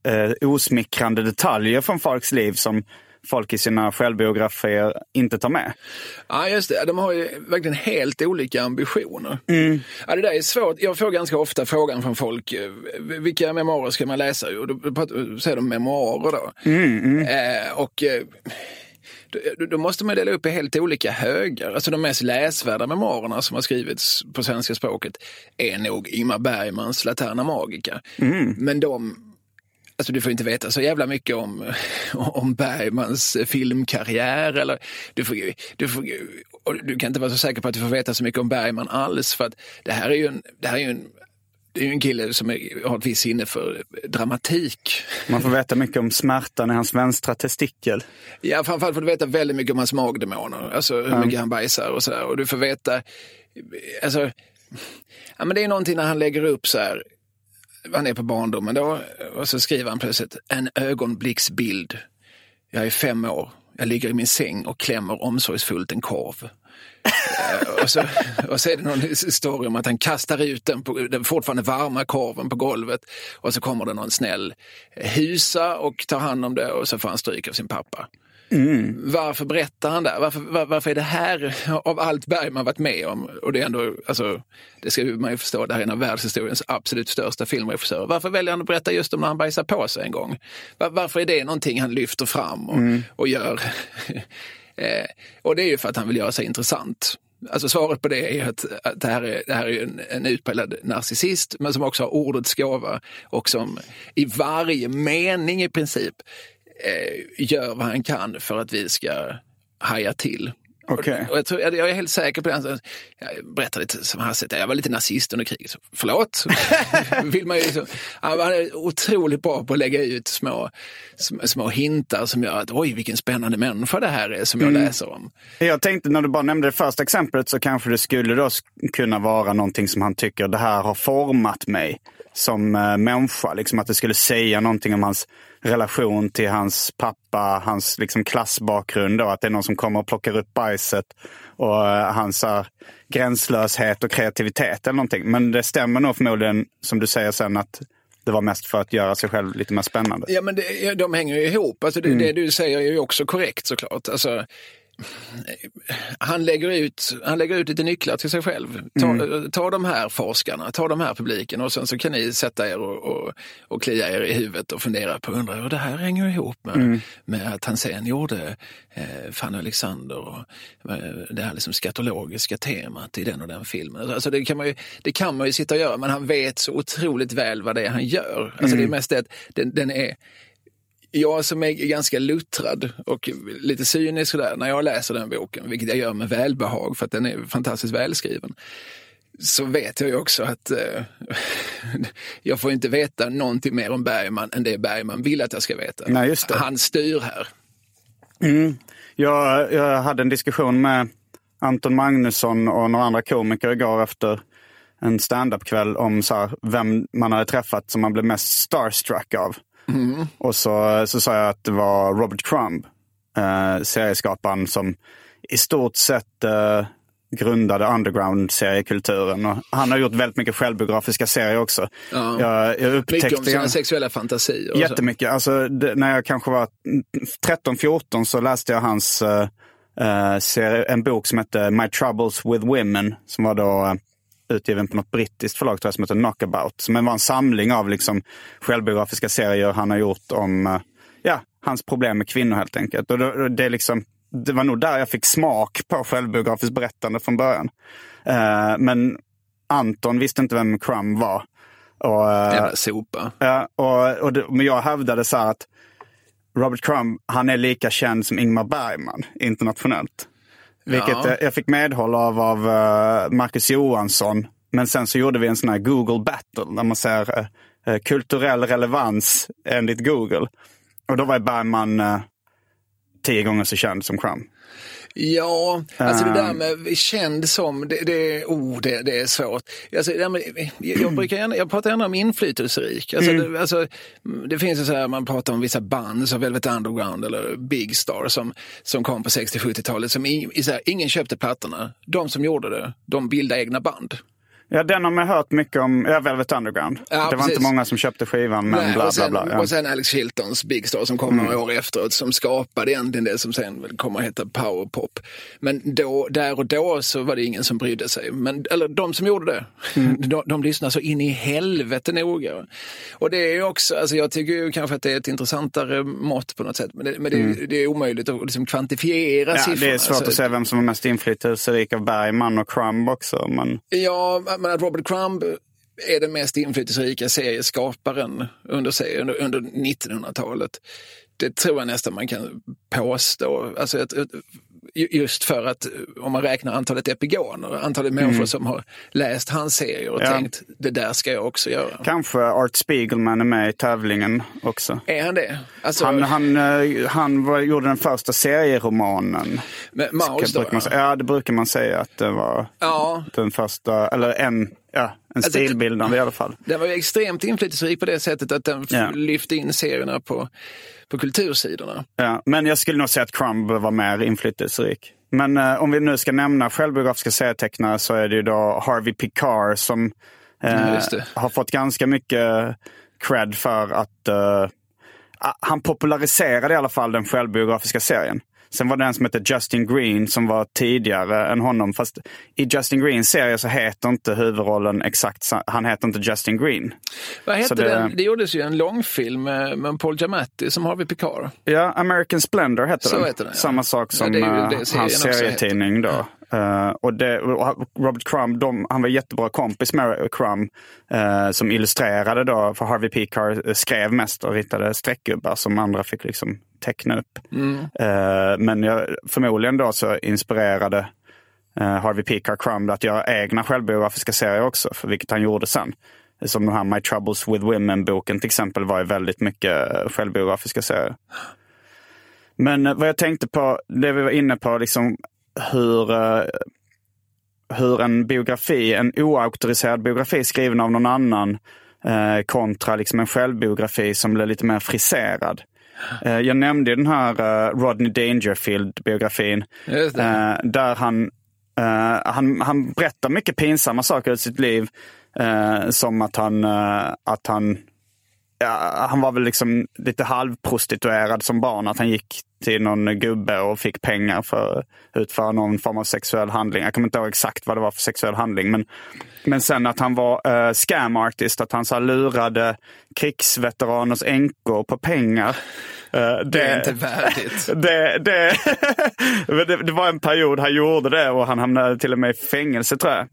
eh, osmickrande detaljer från folks liv som folk i sina självbiografier inte tar med. Ja, just det. De har ju verkligen helt olika ambitioner. Ja, det där är svårt. Jag får ganska ofta frågan från folk, eh, vilka memoarer ska man läsa? Och då säger de memoarer då. Eh, och eh, då, då måste man dela upp i helt olika högar. Alltså de mest läsvärda memoarerna som har skrivits på svenska språket är nog Ingmar Bergmans Laterna Magica. Men de Alltså du får inte veta så jävla mycket om, om Bergmans filmkarriär. Eller, du, får, du, får, du kan inte vara så säker på att du får veta så mycket om Bergman alls. För att det här är ju en, det här är en, det är ju en kille som är, har ett visst sinne för dramatik. Man får veta mycket om smärtan i hans vänstra testikel. Ja, framförallt får du veta väldigt mycket om hans magdemoner. Alltså hur mycket han bajsar och sådär. Och du får veta, alltså, ja men det är någonting när han lägger upp så här, han är på barndomen då och så skriver han plötsligt en ögonblicksbild. Jag är fem år, jag ligger i min säng och klämmer omsorgsfullt en korv. Eh, och, så, <laughs> och så är det någon historia om att han kastar ut den, på, den fortfarande varma korven på golvet och så kommer det någon snäll husa och tar hand om det och så får han stryk av sin pappa. Varför berättar han det? Varför, var, varför är det här av allt Bergman varit med om? Och det är ändå, alltså, det ska man ju förstå, det här är en av världshistoriens absolut största filmregissörer. Varför väljer han att berätta just om när han bajsar på sig en gång? Var, varför är det någonting han lyfter fram och, och gör? <laughs> eh, och det är ju för att han vill göra sig intressant. Alltså svaret på det är att, att det här är, det här är en, en utpräglad narcissist men som också har ordets gåva och som i varje mening i princip gör vad han kan för att vi ska haja till. Okej. Och jag, tror, jag är helt säker på det. Jag berättade lite som hastigt, jag var lite nazist under kriget. Förlåt? <laughs> Vill man ju liksom, han är otroligt bra på att lägga ut små, små, hintar som gör att oj vilken spännande människa det här är som jag läser om. Jag tänkte när du bara nämnde det första exemplet så kanske det skulle då kunna vara någonting som han tycker det här har format mig som eh, människa. Liksom att det skulle säga någonting om hans relation till hans pappa, hans liksom, klassbakgrund. Då, att det är någon som kommer och plockar upp bajset och eh, hans eh, gränslöshet och kreativitet eller någonting. Men det stämmer nog förmodligen, som du säger sen, att det var mest för att göra sig själv lite mer spännande. Ja men det, de hänger ju ihop. Alltså det, det du säger är ju också korrekt såklart. Alltså, han, lägger ut, han lägger ut lite nycklar till sig själv. Ta, ta de här forskarna, ta de här publiken och sen så kan ni sätta er och, och, och klia er i huvudet och fundera på, undrar hur det här hänger ihop med, med att han sen gjorde eh, Fanny Alexander och eh, det här liksom skatologiska temat i den och den filmen. Alltså det, kan man ju, det kan man ju sitta och göra men han vet så otroligt väl vad det är han gör. Alltså det är mest det att den, den är jag som är ganska luttrad och lite cynisk sådär, när jag läser den boken, vilket jag gör med välbehag för att den är fantastiskt välskriven, så vet jag ju också att eh, <laughs> jag får inte veta någonting mer om Bergman än det Bergman vill att jag ska veta. Nej, just det. Han styr här. Jag, jag hade en diskussion med Anton Magnusson och några andra komiker igår efter en standup-kväll om så här, vem man hade träffat som man blev mest starstruck av. Och så, så sa jag att det var Robert Crumb, eh, serieskaparen som i stort sett eh, grundade underground-seriekulturen. Han har gjort väldigt mycket självbiografiska serier också. Ja. Jag, jag upptäckte... Mycket om sina sexuella fantasier. och så. Jättemycket. Alltså, det, när jag kanske var 13-14 så läste jag hans eh, eh, serie, en bok som hette My Troubles with Women. Som var då eh, utgiven på något brittiskt förlag tror jag, som heter Knockabout. Som var en samling av liksom, självbiografiska serier han har gjort om eh, ja, hans problem med kvinnor helt enkelt. Och det, det, liksom, det var nog där jag fick smak på självbiografiskt berättande från början. Eh, men Anton visste inte vem Crumb var. Och, eh, Jävla sopa. Ja, och, och det, men jag hävdade så här att Robert Crumb, han är lika känd som Ingmar Bergman internationellt. Vilket Ja. jag fick medhåll av av eh, Marcus Johansson. Men sen så gjorde vi en sån här Google battle där man säger eh, eh, kulturell relevans enligt Google. Och då var Bergman tio gånger så känd som Crumb. Ja, alltså det Ehm. där med känd som, det, det, oh, det, det är svårt. Alltså, det med, jag, brukar gärna, jag pratar gärna om inflytelserik. Alltså, Mm. det, alltså, det finns ju så här, man pratar om vissa band som Velvet Underground eller Big Star som, som kom på 60-70-talet. Som ing, i så här, ingen köpte plattorna. De som gjorde det, de bildade egna band. Ja, den har man hört mycket om, ja, Velvet Underground. Ja, det var precis. inte många som köpte skivan, men Nej, bla och, sen, bla bla. Ja. och sen Alex Chiltons Big Star som kom några år efteråt som skapade egentligen det som sen kommer att heta powerpop. Men då, där och då så var det ingen som brydde sig. Men, eller de som gjorde det, <laughs> de, de lyssnade så in i helvete noga. Och det är också, alltså jag tycker ju kanske att det är ett intressantare mått på något sätt. Men det, men det, det är omöjligt att liksom kvantifiera Ja, siffrorna. det är svårt Alltså, att säga vem som är mest inflytelserik av Bergman och Crumb också. Men... Ja, men att Robert Crumb är den mest inflytelserika serieskaparen under, serien, under, under 1900-talet. Det tror jag nästan man kan påstå. Alltså ett, ett, just för att om man räknar antalet epigoner, antalet människor som har läst hans serier och Ja. tänkt det där ska jag också göra. Kanske Art Spiegelman är med i tävlingen också. Är han det? Alltså, Han, han, eh, han var, gjorde den första serieromanen. med Maus då? man. Ja, det brukar man säga att det var Ja, den första, eller en, ja, en Alltså, stilbildande i alla fall. Den var ju extremt inflytelserik på det sättet att den Ja. lyfte in serierna på, på kultursidorna. Ja, men jag skulle nog säga att Crumb var mer inflytelserik. Men eh, om vi nu ska nämna självbiografiska serietecknare så är det ju då Harvey Picard som eh, Ja, har fått ganska mycket cred för att eh, han populariserade i alla fall den självbiografiska serien. Sen var det en som hette Justin Green som var tidigare än honom. Fast i Justin Greens serie så heter inte huvudrollen exakt, han heter inte Justin Green. Vad hette det- den? Det gjordes ju en långfilm med, med Paul Giamatti som Harvey Picard. Ja, American Splendor heter Så den. heter den, ja. Samma sak Ja, som det är ju eh, det hans serietidning då. Uh, och, det, och Robert Crumb, de, han var jättebra kompis med Crumb uh, som illustrerade då, för Harvey Pekar skrev mest och ritade streckgubbar som andra fick liksom teckna upp. Mm. Uh, men jag, förmodligen då så inspirerade Harvey Pekar Crumb att göra egna självbiografiska serier också, för vilket han gjorde sen. Som den här My Troubles with Women-boken till exempel var ju väldigt mycket självbiografiska serier. Men vad jag tänkte på, det vi var inne på, liksom hur, uh, hur en biografi, en oauktoriserad biografi skriven av någon annan uh, kontra liksom en självbiografi som blir lite mer friserad. Uh, jag nämnde den här Rodney Dangerfield-biografin. där han, han, han berättar mycket pinsamma saker ur sitt liv. som att han, att han ja, han var väl liksom lite halvprostituerad som barn. Att han gick till någon gubbe och fick pengar för att utföra någon form av sexuell handling. Jag kommer inte ihåg exakt vad det var för sexuell handling. Men, men sen att han var uh, scam artist, att han så lurade krigsveteraners änkor på pengar. Uh, <laughs> det, det, är inte värdigt. det, det, det, det var en period han gjorde det och han hamnade till och med i fängelse tror jag.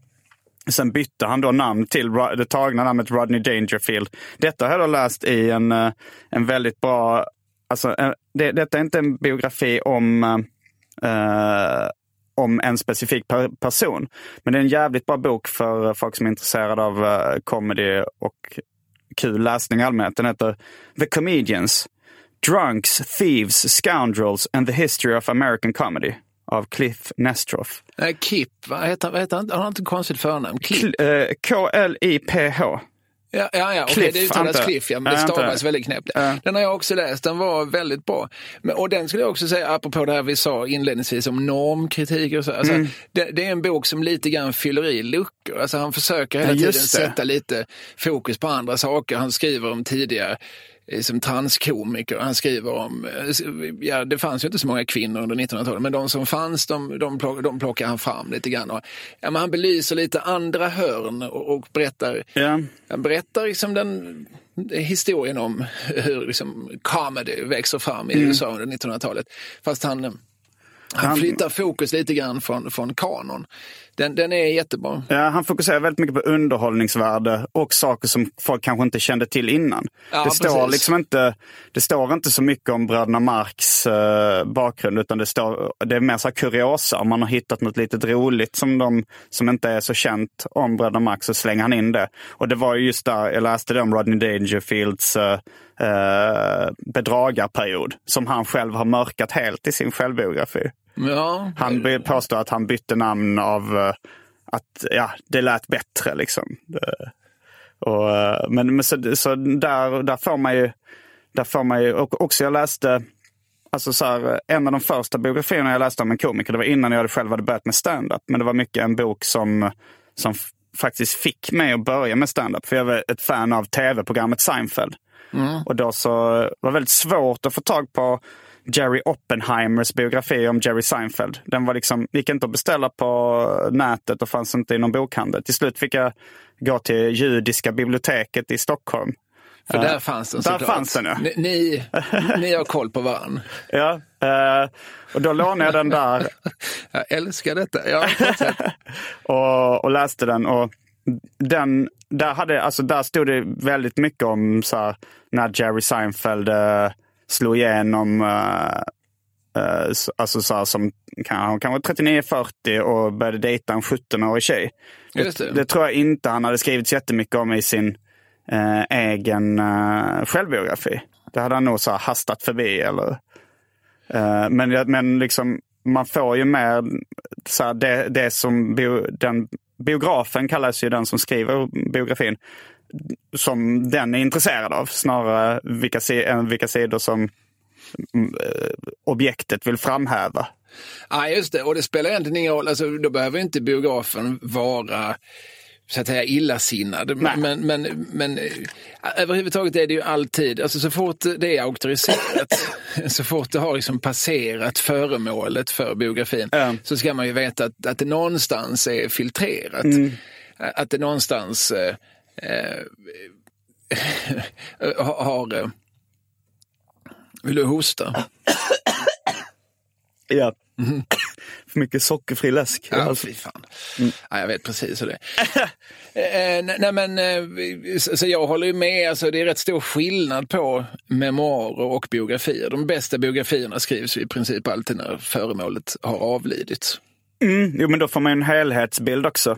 Sen bytte han då namn till det tagna namnet Rodney Dangerfield. Detta har jag läst i en, eh, en väldigt bra... Alltså, eh, det, detta är inte en biografi om, eh, om en specifik per, person. Men det är en jävligt bra bok för eh, folk som är intresserade av eh, comedy och kul läsning i allmänhet. Den heter The Comedians. Drunks, Thieves, Scoundrels and the History of American Comedy av Cliff Nestroff. Nej, Kip, vad heter, vad heter han? Han har inte konstigt förnamn. K-L-I-P-H. Ja, ja, ja. Okay, det uttalas Cliff, ja, men det stavas väldigt knäppt. Ja. Den har jag också läst, den var väldigt bra. Men, och den skulle jag också säga, apropå det här vi sa inledningsvis om normkritik och så. Alltså, mm. det, det, är en bok som lite grann fyller i luckor. Alltså, han försöker hela ja, tiden sätta lite fokus på andra saker. Han skriver om tidigare Eh, som transkomiker. Han skriver om, eh, ja det fanns ju inte så många kvinnor under 1900-talet, men de som fanns de, de, plock, de plockar han fram lite grann. Och, ja, men han belyser lite andra hörn och, och berättar, yeah. han berättar liksom den historien om hur liksom comedy växer fram i mm. USA under 1900-talet. Fast han han flyttar fokus lite grann från, från kanon. Den, den är jättebra. Ja, han fokuserar väldigt mycket på underhållningsvärde och saker som folk kanske inte kände till innan. Ja, det, står liksom inte, det står inte så mycket om bröderna Marx eh, bakgrund utan det, står, det är mer så kuriosa. Om man har hittat något litet roligt som, de, som inte är så känt om bröderna Marx så slänger han in det. Och det var just där jag läste det om Rodney Dangerfields eh, eh, bedragarperiod som han själv har mörkat helt i sin självbiografi. Ja. Han påstår att han bytte namn av uh, att ja, det lät bättre. Liksom. och, uh, men men så, så där, där får man ju, där får man ju och också jag läste Alltså så här, en av de första biografierna jag läste om en komiker, det var innan jag själv hade börjat med stand-up. Men det var mycket en bok som, som faktiskt fick mig att börja med stand-up. För jag var ett fan av tv-programmet Seinfeld. Mm. Och då så var det väldigt svårt att få tag på Jerry Oppenheimers biografi om Jerry Seinfeld. Den var liksom, gick inte att beställa på nätet och fanns inte i någon bokhandel. Till slut fick jag gå till Judiska biblioteket i Stockholm. För där fanns den såklart. Där fanns den ja. Ni, ni, ni har koll på varandra. <laughs> ja, eh, och då lånade jag den där. <laughs> jag älskar detta. Ja, <laughs> och, och läste den. och den, där, hade, alltså där stod det väldigt mycket om så här, när Jerry Seinfeld uh, slog igenom. Uh, uh, alltså så här, som han kan vara 39-40 och började dejta en 17-årig tjej. Det. Det, det. tror jag inte han hade skrivit jättemycket om i sin egen självbiografi. Det hade han nog så hastat förbi. Eller, men, men liksom, man får ju mer så här, det, det som bio, den biografen kallas ju den som skriver biografin som den är intresserad av snarare vilka, vilka sidor som mm, eh, objektet vill framhäva. Ja, just det. Och det spelar egentligen ingen roll. Alltså, då behöver inte biografen vara så att säga illasinnad. Men, men, men, men äh, överhuvudtaget är det ju alltid, alltså så fort det är auktoriserat, <laughs> så fort det har liksom passerat föremålet för biografin, mm. så ska man ju veta att, att det någonstans är filtrerat. Mm. Att det någonstans <laughs> äh, har... Vill du hosta? Ja. Mm. <clears throat> för mycket sockerfri läsk. Ja, fy fan. Ja, jag vet precis hur det är. <laughs> Eh, nej, men, eh, så så jag håller ju med. Alltså, det är rätt stor skillnad på memoarer och biografier. De bästa biografierna skrivs i princip alltid när föremålet har avlidit. Mm, jo, men då får man en helhetsbild också.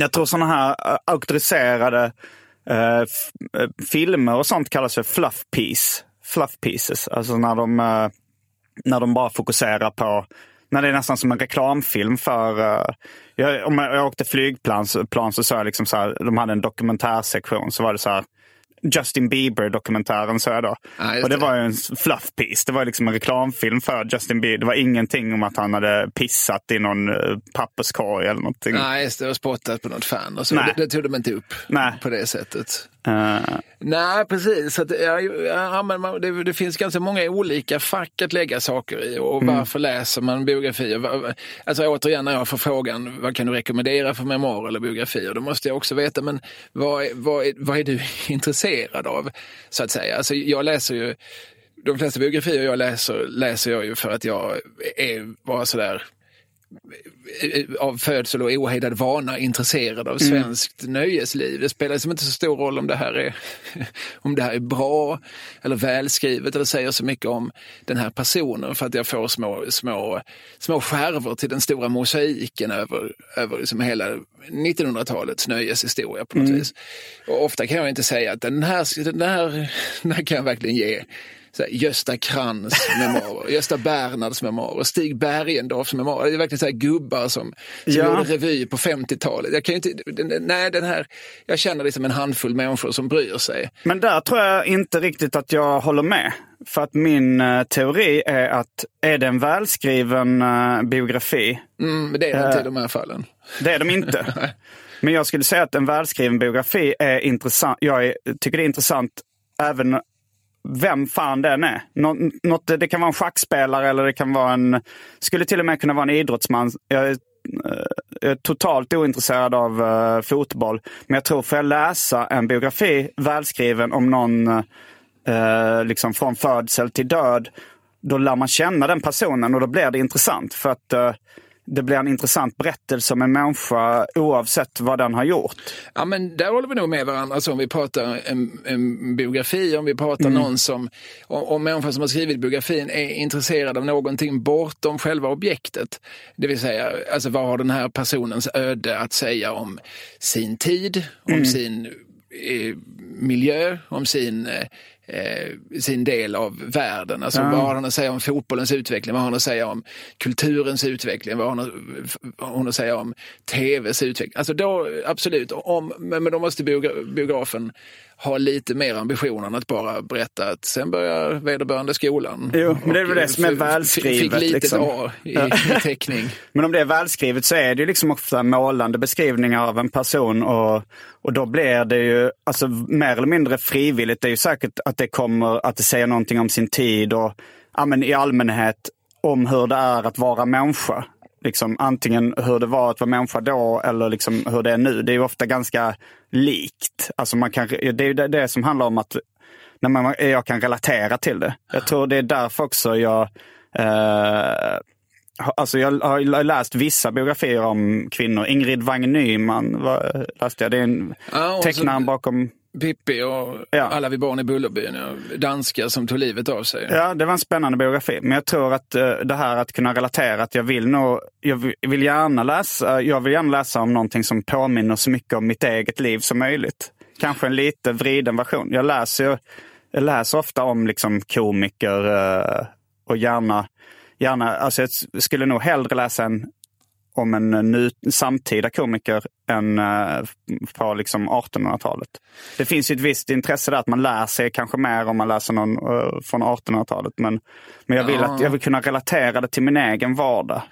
Jag tror sådana här auktoriserade eh, eh, filmer och sånt kallas för fluff piece. Fluff pieces. Alltså när de, eh, när de bara fokuserar på, när det är nästan som en reklamfilm för, eh, jag, om jag, jag åkte flygplan så, plan så såg jag liksom så här, de hade en dokumentärsektion så var det så här Justin Bieber-dokumentären så jag då. Ja, och det, var en fluff piece. Det var liksom en reklamfilm för Justin Bieber. Det var ingenting om att han hade pissat i någon eh, papperskorg eller någonting. Nej, just det. Och spottat på något fan. Och så. Det, det tog de inte upp Nej. på det sättet. Eh, Nej, precis. Så att, ja, ja, men man, det, det finns ganska många olika fack att lägga saker i. Och varför läser man biografier? Alltså återigen när jag får frågan, vad kan du rekommendera för memoarer eller biografier? Då måste jag också veta, men vad, är- vad, är, vad är du <laughs> intresserad av? Så att säga. Alltså, jag läser ju, de flesta biografier jag läser, läser jag ju för att jag är bara sådär av födsel och ohejdad vana intresserad av svenskt nöjesliv. Det spelar liksom inte så stor roll om det här är, <laughs> om det här är bra eller välskrivet eller säger så mycket om den här personen för att jag får små, små, små skärvor till den stora mosaiken över, över liksom hela 1900-talets nöjeshistoria på något vis. Och ofta kan jag inte säga att den här, den här, den här kan jag verkligen ge så här, Gösta Krans memoarer, <laughs> Gösta Bernhards memoarer, Stig Bergendorfs memoarer. Det är verkligen så här gubbar som, som Ja. gjorde revy på 50-talet. Jag kan inte, nej, den här, jag känner liksom en handfull människor som bryr sig. Men där tror jag inte riktigt att jag håller med. För att min eh, teori är att är det en välskriven eh, biografi, Mm, det är det inte i de här fallen. det är de inte. <laughs> Men jag skulle säga att en välskriven biografi är intressant. Jag är, tycker det är intressant även vem fan den är. Nå, något, det kan vara en schackspelare eller det kan vara en... Skulle till och med kunna vara en idrottsman. Jag är, eh, jag är totalt ointresserad av uh, fotboll. Men jag tror, får jag läsa en biografi välskriven om någon uh, liksom från födsel till död, då lär man känna den personen och då blir det intressant. För att uh, det blir en intressant berättelse om en människa oavsett vad den har gjort. Ja, men där håller vi nog med varandra. Alltså, om vi pratar en, en biografi, om vi pratar någon som, om, om människan som har skrivit biografin är intresserad av någonting bortom själva objektet. Det vill säga, alltså, vad har den här personens öde att säga om sin tid, om sin eh, miljö, om sin eh, sin del av världen. Alltså, Vad har hon att säga om fotbollens utveckling? Vad har hon att säga om kulturens utveckling? Vad har hon, att- vad har hon att säga om tvs utveckling? Alltså då, absolut, om, men, då måste biogra- biografen ha lite mer ambition än att bara berätta att sen börjar vederbörande skolan. Jo, men det är väl det som är välskrivet, Fick litet liksom. A i, i <laughs> teckning. Men om det är välskrivet så är det ju liksom ofta målande beskrivningar av en person och, och då blir det ju alltså, mer eller mindre frivilligt. Det är ju säkert att det kommer, att det säger någonting om sin tid och ja, men i allmänhet om hur det är att vara människa. Liksom, antingen hur det var att vara människa då eller liksom hur det är nu. Det är ofta ganska likt. Alltså man kan, det är det, det som handlar om att när man, jag kan relatera till det. Jag tror det är därför också jag eh, Alltså jag har läst vissa biografier om kvinnor. Ingrid Wang Nyman var, läste jag. Det är en ja, tecknaren bakom Pippi och ja. alla vi barn i Bullerbyn. Danskar som tog livet av sig. Ja, det var en spännande biografi. Men jag tror att uh, det här att kunna relatera, att jag vill nog, jag vill gärna läsa, jag vill gärna läsa om någonting som påminner så mycket om mitt eget liv som möjligt. Kanske en lite vriden version. Jag läser, jag läser ofta om liksom komiker uh, och gärna, gärna, alltså jag skulle nog hellre läsa en om en nu, samtida komiker än uh, på liksom 1800-talet. Det finns ju ett visst intresse där att man lär sig kanske mer om man läser någon uh, från 1800-talet. Men, men jag vill, ja. att, jag vill kunna relatera det till min egen vardag.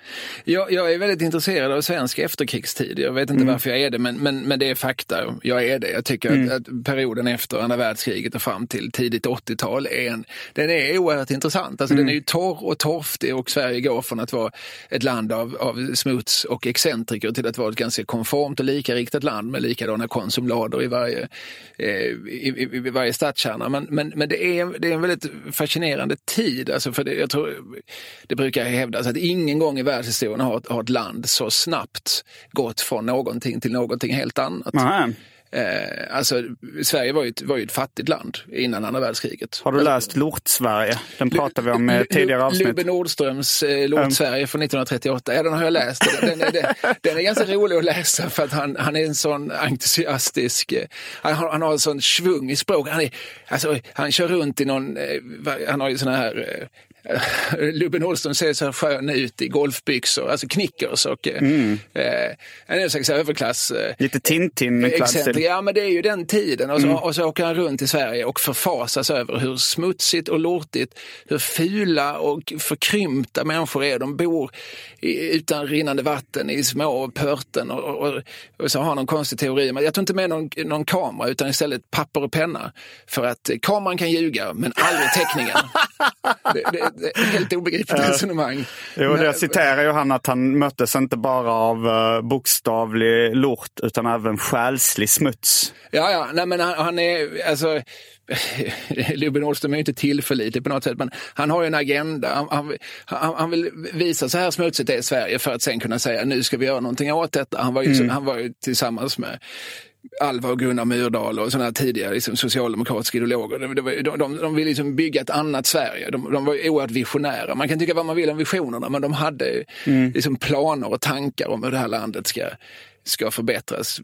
Jag, jag är väldigt intresserad av svensk efterkrigstid. Jag vet inte mm. varför jag är det, men, men, men det är fakta. Jag är det. Jag tycker mm. att, att, perioden efter andra världskriget och fram till tidigt 80-tal är, en, den är oerhört intressant. Alltså, mm. Den är ju torr och torftig och Sverige går från att vara ett land av, av smuts och excentriker till att vara ett ganska konformt likariktat land med likadana konsumlader i varje, eh, i, i, i, varje stadskärna. Men, men, men det, är, det är en väldigt fascinerande tid. Alltså för det, jag tror, det brukar hävdas att ingen gång i världshistorien har, har ett land så snabbt gått från någonting till någonting helt annat. Aha. Eh, alltså, Sverige var ju, ett, var ju ett fattigt land innan andra världskriget. Har du läst Lort-Sverige? Den pratade vi om i tidigare avsnitt. Lubbe Nordströms eh, Lort-Sverige från 1938. Ja, den har jag läst. Den, den, den, den, är ganska rolig att läsa för att han, han är en sån entusiastisk... Eh, han, har, han har en sån svung i språk. Han, är, alltså, han kör runt i någon... Eh, han har ju såna här eh, Lubbe Nordström ser så skön ut i golfbyxor, alltså knickers och eh, mm. eh, en slags överklass. Eh, Lite Tintin-klädsel. Ja, men det är ju den tiden. Och så, mm. och så åker han runt i Sverige och förfasas över hur smutsigt och lortigt, hur fula och förkrympta människor är. De bor i, utan rinnande vatten i små pörten och, och, och, så har någon konstig teori. Men jag tror inte med någon, någon kamera utan istället papper och penna. För att kameran kan ljuga men aldrig teckningen. <laughs> det, det, <laughs> helt obegripligt resonemang. Jo, Men, jag citerar ju han att han möttes inte bara av uh, bokstavlig lort utan även själslig smuts. Ja, ja, nej men han, han är, alltså <laughs> Lubbe Nordström är ju inte tillförlitlig på något sätt, men han har ju en agenda. Han, han, han, han vill visa så här smutsigt är Sverige för att sen kunna säga nu ska vi göra någonting åt detta. Han var ju, mm. han var ju tillsammans med Alva och Gunnar Myrdal och sådana tidigare liksom, socialdemokratiska ideologer. De, de, de, de ville liksom bygga ett annat Sverige. De, de var oerhört visionära. Man kan tycka vad man vill om visionerna men de hade mm. liksom, planer och tankar om hur det här landet ska ska förbättras.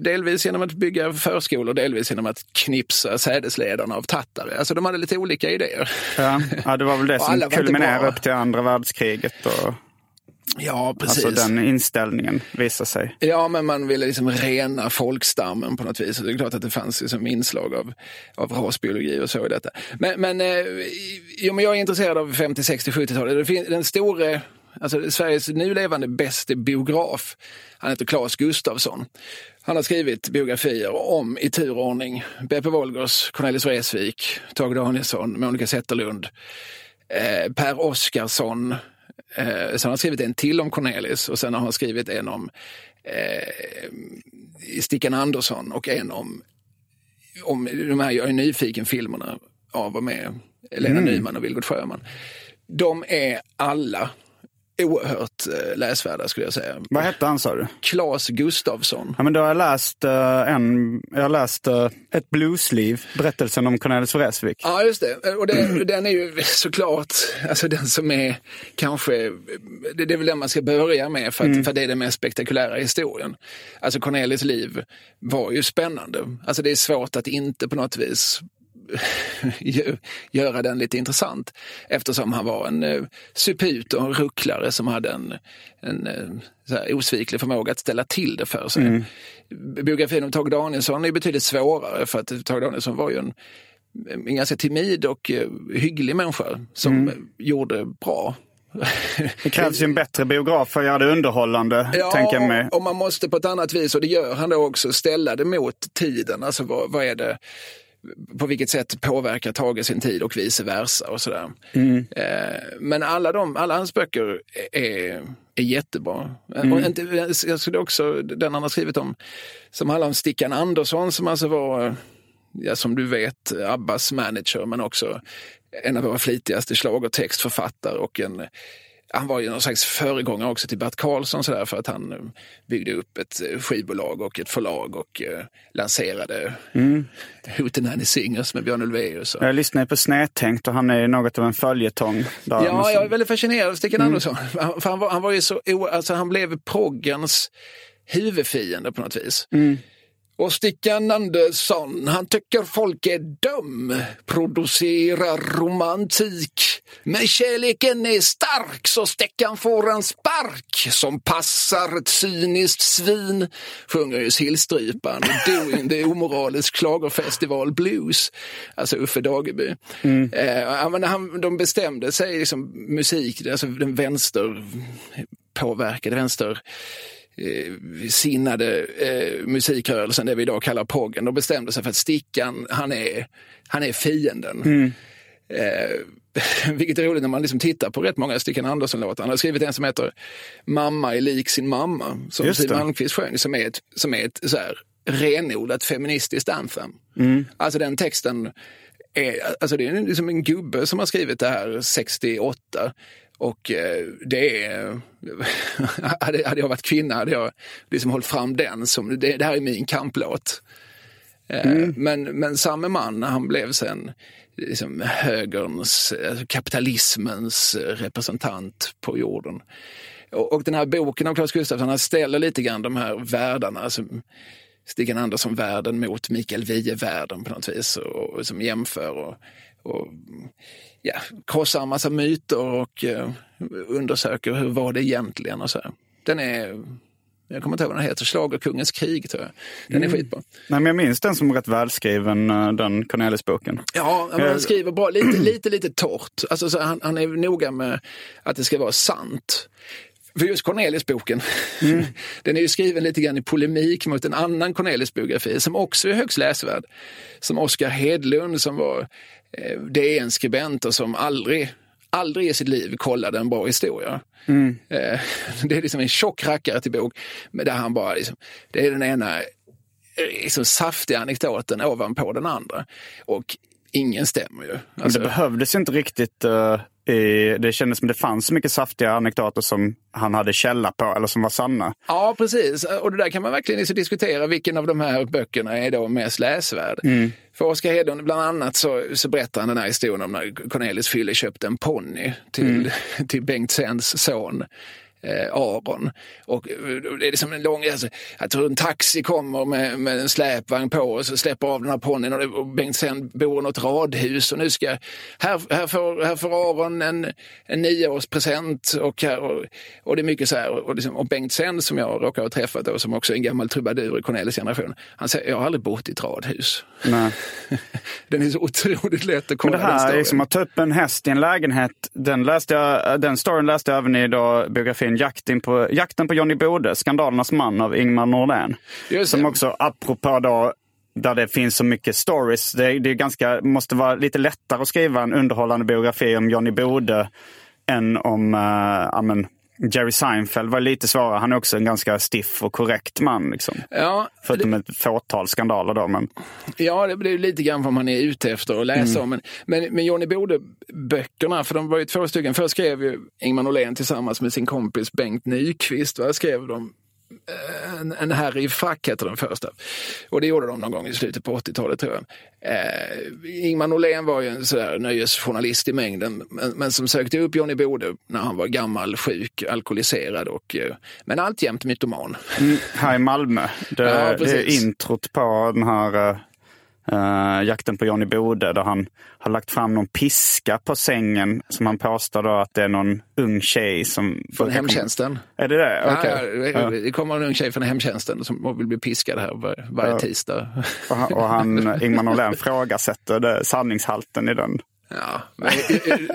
Delvis genom att bygga förskolor, delvis genom att knipsa sädesledarna av tattare. Alltså de hade lite olika idéer. Ja, ja det var väl det <laughs> som kulminerade upp till andra världskriget. Och... Ja, precis. Alltså den inställningen visar sig. Ja, men man ville liksom rena folkstammen på något vis. Det är klart att det fanns liksom inslag av, av rasbiologi och så i detta. Men, men, eh, jo, men jag är intresserad av 50, 60, 70-talet. Den store Alltså Sveriges nu levande bäste biograf, han heter Claes Gustafsson. Han har skrivit biografier om, i turordning, Beppe Wolgers, Cornelis Vreeswijk, Tage Danielsson, Monica Zetterlund, eh, Per Oscarsson, Eh, sen har han skrivit en till om Cornelis och sen har han skrivit en om eh, Stickan Andersson och en om, om de här Jag är nyfiken-filmerna av och med Lena mm. Nyman och Vilgot Sjöman. De är alla oerhört eh, läsvärda skulle jag säga. Vad hette han sa du? Claes Gustafsson. Ja, men då har jag läst uh, en, jag har läst uh, ett bluesliv, berättelsen om Cornelis Vreeswijk. Ja, just det. Och det, den är ju såklart, alltså den som är kanske, det, det är väl den man ska börja med för att, mm. för det är den mest spektakulära historien. Alltså Cornelis liv var ju spännande. Alltså det är svårt att inte på något vis göra den lite intressant. Eftersom han var en eh, suput och en rucklare som hade en, en eh, osviklig förmåga att ställa till det för sig. Mm. Biografin om Tage Danielsson är betydligt svårare för att Tage Danielsson var ju en, en ganska timid och eh, hygglig människa som mm. gjorde bra det krävs ju en bättre biograf för att göra det underhållande. Ja, tänker jag mig. och man måste på ett annat vis, och det gör han då också, ställa det mot tiden. Alltså vad, vad är det? På vilket sätt påverkar Tage sin tid och vice versa och sådär. Eh, men alla, de, alla hans böcker är, är jättebra. Och inte, jag skulle också, den han har skrivit om, som handlar om Stickan Andersson som alltså var, ja, som du vet, Abbas manager men också en av våra flitigaste schlagertextförfattare och en han var ju någon slags föregångare också till Bert Karlsson sådär för att han eh, byggde upp ett eh, skivbolag och ett förlag och eh, lanserade mm. Hootenanny Singers med Björn Ulvaeus. Jag lyssnade på Snedtänkt och han är något av en följetong. Där. Ja, jag är väldigt fascinerad av Stickan mm. Andersson. För han, var, han var ju så, alltså han blev proggens huvudfiende på något vis. Mm. Och Stickan Andersson, han tycker folk är dum, producerar romantik. Men kärleken är stark så Stickan får en spark som passar ett cyniskt svin, sjunger ju Sillstryparen. Doing the omoralisk schlagerfestival blues. Alltså Uffe Dageby. Mm. Eh, han, de bestämde sig, liksom, musik, alltså den vänster påverkade vänster sinnade eh, musikrörelsen, det vi idag kallar poggen, de bestämde sig för att Stickan, han är, han är fienden. Mm. Eh, <laughs> vilket är roligt när man liksom tittar på rätt många Stickan Andersson-låtar. Han har skrivit en som heter Mamma är lik sin mamma, som Siw Malmkvist sjöng, som är ett, som är ett så här, renodlat feministiskt anthem. Mm. Alltså den texten är, alltså det är liksom en gubbe som har skrivit det här 68 och eh, det är, <laughs> hade, jag varit kvinna hade jag liksom hållit fram den som, det, det här är min kamplåt. Eh, mm. Men, men samme man, han blev sen liksom högerns, alltså kapitalismens representant på jorden. Och, och den här boken av Claes Gustafsson, han ställer lite grann de här världarna, alltså Stig Andersson-världen mot Mikael Wiehe-världen på något vis, och, och som jämför. Och, och ja, krossar en massa myter och uh, undersöker hur var det egentligen och så. Den är jag kommer inte ihåg vad den heter, Schlagerkungens krig tror jag. Den mm. är skitbra. Nej, men jag minns den som rätt välskriven, eh, den Cornelis-boken. Ja, men han skriver bra, lite, <clears throat> lite, lite torrt. Alltså, så han, han är noga med att det ska vara sant. För just Cornelis-boken, mm. <laughs> den är ju skriven lite grann i polemik mot en annan Cornelis-biografi som också är högst läsvärd. Som Oskar Hedlund som var eh, DN-skribent och som aldrig aldrig i sitt liv kollade en bra historia. Mm. Eh, <laughs> det är liksom en tjock rackare till bok, men där han bara, liksom, det är den ena liksom saftiga anekdoten ovanpå den andra. Och ingen stämmer ju. Alltså, det behövdes inte riktigt uh, det kändes som det fanns så mycket saftiga anekdoter som han hade källa på eller som var sanna. Ja, precis. Och det där kan man verkligen liksom diskutera. Vilken av de här böckerna är då mest läsvärd? Mm. För Oskar Hedlund, bland annat så, så berättar han den här historien om när Cornelis Fylle köpte en ponny till, mm. <laughs> till Bengt Sens son eh, Aron. Och eh, det är liksom en lång, alltså, jag tror en taxi kommer med, med en släpvagn på och så släpper av den här ponnyn och, och Bengt sen bor i något radhus och nu ska, här, här, får, här får Aron en, en nioårspresent och, här, och, och det är mycket så här. Och, liksom, och Bengt sen som jag råkar ha träffat då, som också är en gammal trubadur i Cornelis generation, han säger jag har aldrig bott i ett radhus. Nej. <laughs> den är så otroligt lätt att kolla. Men det här är som att ta upp en häst i en lägenhet, den, läste jag, den storyn läste jag även i biografin serien Jakten på, Jakten på Johnny Bode, Skandalernas man av Ingmar Nordén. Som också, apropå då där det finns så mycket stories. Det, det är ganska, måste vara lite lättare att skriva en underhållande biografi om Johnny Bode än om uh, amen, Jerry Seinfeld var lite svårare. Han är också en ganska stiff och korrekt man. Liksom. Ja, Förutom det... ett fåtal skandaler då. Men... Ja, det är lite grann vad man är ute efter att läsa mm. om. Men, men, men Johnny Bode-böckerna, för de var ju två stycken. Först skrev ju Ingmar Norlén tillsammans med sin kompis Bengt Nyqvist. Vad skrev de en, en herre i frack heter den första. Och det gjorde de någon gång i slutet på 80-talet tror jag. Eh, Ingmar Norlén var ju en sådär nöjesjournalist i mängden, men, men, som sökte upp Johnny Bode när han var gammal, sjuk, alkoholiserad och eh, men alltjämt mytoman. Mm, här i Malmö. Det, ja, det är introt på den här eh, Uh, jakten på Johnny Bode där han har lagt fram någon piska på sängen som han påstår då att det är någon ung tjej som... Från hemtjänsten? Är det det? Okay. Ja, det kommer en ung tjej från hemtjänsten som vill bli piskad här var, varje ja. tisdag. Och han, och han Ingmar Norlén frågasätter det, sanningshalten i den. Ja, men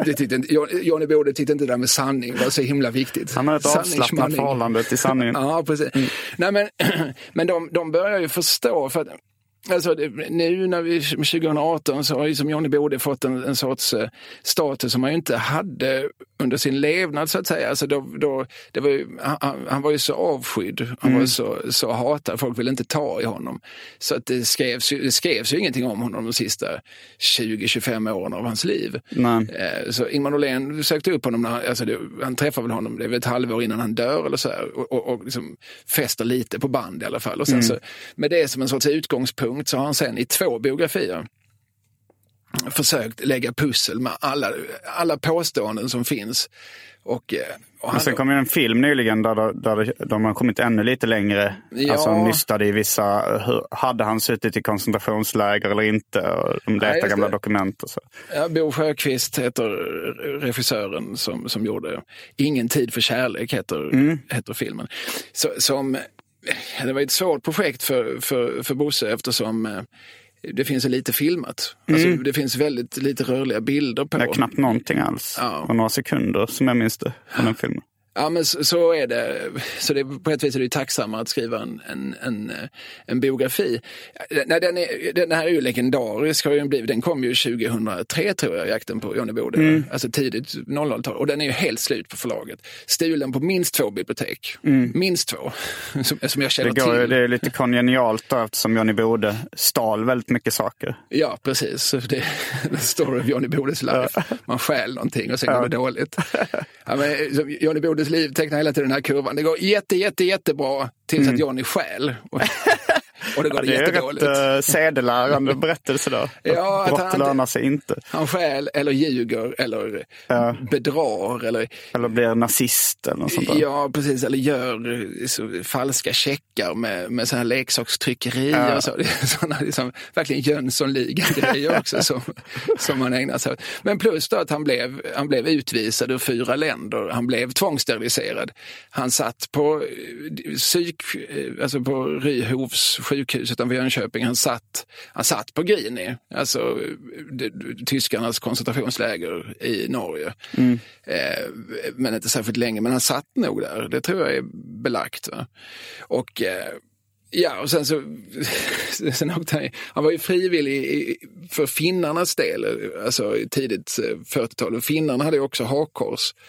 det tyckte inte, Johnny Bode tyckte inte det där med sanning var så himla viktigt. Han har ett avslappnat förhållande till sanningen. ja, precis. Mm. Nej, men <clears throat> men de, de börjar ju förstå, för att Alltså, nu när vi 2018 så har ju som Johnny Bode fått en, en sorts eh, status som han ju inte hade under sin levnad så att säga. Alltså, då, då, det var ju, han, han var ju så avskydd, han Mm. var så, så hatad, folk ville inte ta i honom. Så att det, skrevs, ju- det skrevs ju ingenting om honom de sista 20-25 åren av hans liv. Nej. Eh, Så Ingmar Norlén sökte upp honom, när, han- alltså det, han träffade väl honom det är väl ett halvår innan han dör eller så här, och, och, och liksom fäster lite på band i alla fall. Och sen så, med det som en sorts utgångspunkt så har han sen i två biografier försökt lägga pussel med alla, alla påståenden som finns. Och, eh, och han, Men sen kom ju en film nyligen där, där, där de har kommit ännu lite längre. Ja. Alltså nystade i vissa, hur, hade han suttit i koncentrationsläger eller inte? Och de letar just gamla dokument och så. Ja, Bo Sjöqvist heter regissören som, som gjorde Ingen tid för kärlek heter, heter filmen. Så, som, det var ett svårt projekt för, för, för Bosse eftersom eh, det finns lite filmat. Alltså, det finns väldigt lite rörliga bilder på. Det är knappt någonting alls. Ja. Och några sekunder som jag minns det från den filmen. Ja, men så, så är det. Så det, på ett vis är det tacksammare att skriva en, en, en, eh, en biografi. Nej, den, är, den här är ju legendarisk, har ju blivit. den kom ju 2003 tror jag, Jakten på Johnny Bode. Alltså tidigt 00-tal. Och den är ju helt slut på förlaget. Stulen på minst två bibliotek. Minst två, <laughs> som, som jag Det, känner går, ju- till. det är lite kongenialt då, eftersom Johnny Bode stal väldigt mycket saker. Ja, precis. Det är the story of Johnny Bodes life. Man stjäl någonting och sen går det dåligt. Ja, men, Johnny Bodes liv tecknar hela tiden den här kurvan. Det går jätte, jätte, jättebra tills att Johnny stjäl. <laughs> <laughs> Och, det går Det är jättedåligt. rätt uh, sedelärande <laughs> berättelse då. Ja, att Brott han- lönar sig inte. Han stjäl eller ljuger eller bedrar eller Eller blir nazist eller något sånt där. Ja, precis. Eller gör så, falska checkar med, med såna här leksakstryckerier. Och så. Det är såna liksom, verkligen Jönssonligan-grejer <laughs> också som, som man ägnar sig åt. Men plus då att han blev, han blev utvisad ur fyra länder. Han blev tvångssteriliserad. Han satt på eh, psyk, eh, alltså på Ryhovs sjukhus utanför Jönköping. Han satt, han satt på Grini, alltså eh, det, tyskarnas koncentrationsläger i Norge. Eh, men inte särskilt länge, men han satt nog där. Det tror jag är belagt. Va? Och eh, ja, och sen så, <laughs> sen åkte han, han var ju frivillig i- för finnarnas del, alltså tidigt eh, 40-tal. Och finnarna hade ju också hakkors eh,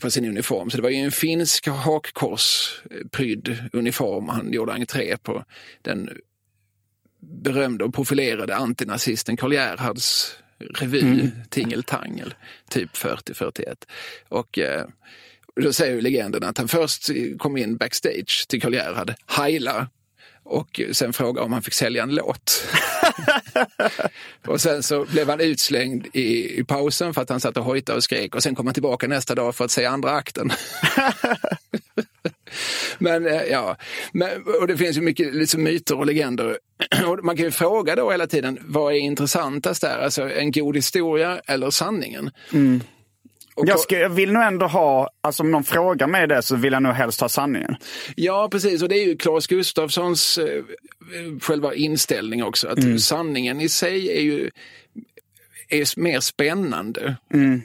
på sin uniform. Så det var ju en finsk hakkorsprydd uniform han gjorde entré på. Den berömde och profilerade antinazisten Karl Gerhards revy Tingeltangel, typ 40-41. Och eh, då säger ju legenden att han först kom in backstage till Karl Gerhard, heila och sen frågade om han fick sälja en låt. <laughs> och sen så blev han utslängd i, i pausen för att han satt och hojtade och skrek och sen kom han tillbaka nästa dag för att se andra akten. <laughs> Men eh, ja, men, och det finns ju mycket liksom, myter och legender. <clears throat> Och man kan ju fråga då hela tiden, vad är intressantast där? Alltså en god historia eller sanningen? Mm. Jag, ska, jag vill nog ändå ha, alltså om någon frågar mig det så vill jag nog helst ha sanningen. Ja, precis. Och det är ju Claes Gustafssons eh, själva inställning också. Att sanningen i sig är ju är mer spännande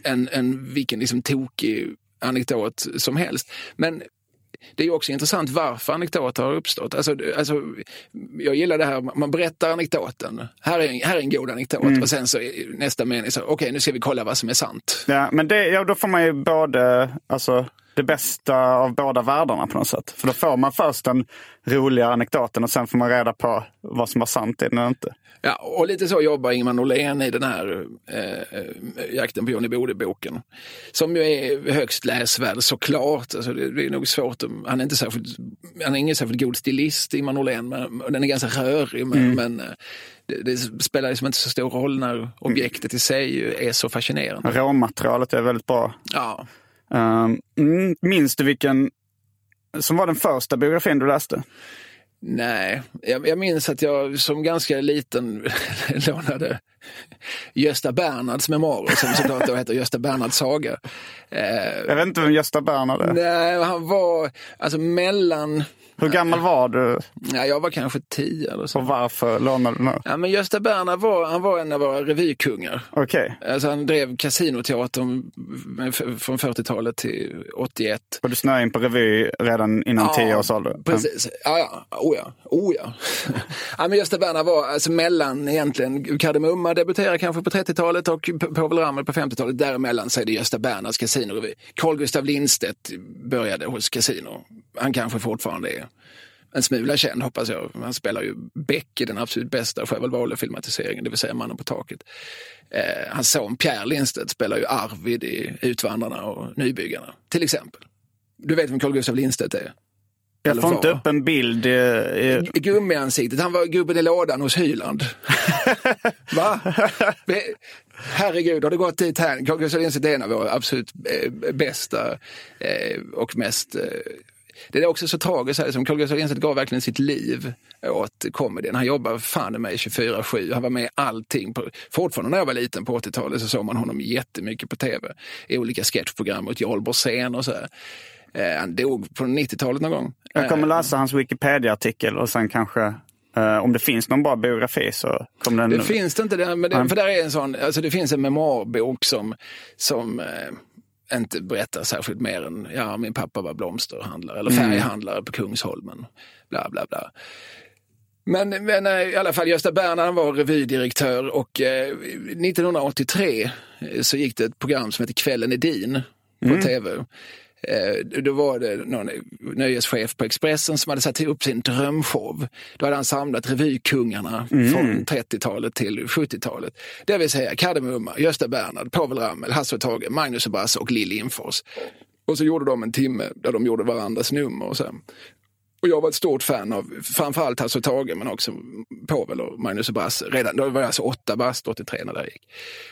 än, än vilken liksom tokig anekdot som helst. Men det är ju också intressant varför anekdoter har uppstått. Alltså, alltså, jag gillar det här, man berättar anekdoten. Här är, en- här är en god anekdot och sen så nästa mening okej nu ska vi kolla vad som är sant. Ja, men det, ja, då får man ju både, alltså, det bästa av båda världarna på något sätt. För då får man först den roliga anekdoten och sen får man reda på vad som var sant i den eller inte. Ja, och lite så jobbar Ingmar Norlén i den här eh, Jakten på Johnny Bode-boken. Som ju är högst läsvärd såklart. Alltså det, det är nog svårt. att- Han är, inte särskilt, han är ingen särskilt god stilist, Ingmar Norlén. Men, den är ganska rörig. Men, men eh, det, det spelar liksom inte så stor roll när objektet i sig är så fascinerande. Råmaterialet är väldigt bra. Ja, Um, minns du vilken som var den första biografin du läste? Nej, jag, jag minns att jag som ganska liten <laughs> lånade Gösta Bernhards memoarer som såklart då heter Gösta Bernhards saga. Eh, Jag vet inte vem Gösta Bernhard är. Nej, han var alltså mellan Hur gammal var du Ja, jag var kanske tio eller så. och varför lånade du nu? Ja, men Gösta Berner var, han var en av våra revykungar. Okej. Alltså han drev Casinoteatern från 40-talet till 81. Och du snöade in på revy redan innan tio års ålder? Precis. Ja, ja. Oh ja. Oh ja. <laughs> ja men Gösta Berner var alltså mellan egentligen, Kardemumma debuterade kanske på 30-talet och Povel Ramel på 50-talet. Däremellan så är det Gösta Berners Casinorevy. Carl Gustav Lindstedt började hos Casino. Han kanske fortfarande är en smula känd hoppas jag. Han spelar ju Beck i den absolut bästa Sjöwall Wahlöö-filmatiseringen, det vill säga Mannen på taket. Eh, hans son Pierre Lindstedt spelar ju Arvid i Utvandrarna och Nybyggarna, till exempel. Du vet vem Carl Gustav Lindstedt är? Jag Eller får inte upp en bild. I, i, Gummiansiktet, han var gubben i lådan hos Hyland. <laughs> Va? Herregud, har det gått dit här? Carl Gustaf Lindstedt är en av våra absolut eh, bästa eh, och mest... Det är också så tragiskt, här, som Carl Gustaf Lindstedt gav verkligen sitt liv åt komedin. Han jobbar fan i mig 24-7, han var med i allting. På, fortfarande när jag var liten på 80-talet så såg man honom jättemycket på tv. I olika sketchprogram mot Jarl Borssén och så. här. Eh, han dog på 90-talet någon gång. jag kommer Eh, läsa hans Wikipedia-artikel och sen kanske, eh, om det finns någon bra biografi så kommer den... Det finns det inte, det, men det, för där är en sån, alltså det finns en memoarbok som, som eh, inte berättar särskilt mer än, ja min pappa var blomsterhandlare eller färghandlare på Kungsholmen. Bla bla bla. Men, men eh, i alla fall Gösta Berner han var revydirektör och eh, 1983 eh, så gick det ett program som heter Kvällen är din på tv. Eh, Då var det någon nöjeschef på Expressen som hade satt upp sin drömshow. Då hade han samlat revykungarna från 30-talet till 70-talet. Det vill säga Kardemumma, Gösta Bernhard, Povel Ramel, Hasse och Tage, Magnus och Brasse och Lill Lindfors. Och så gjorde de en timme där de gjorde varandras nummer. Och, så och jag var ett stort fan av framförallt Hasse och Tage men också Povel och Magnus och Brasse. Redan, då var jag alltså åtta bast 83 när det här gick.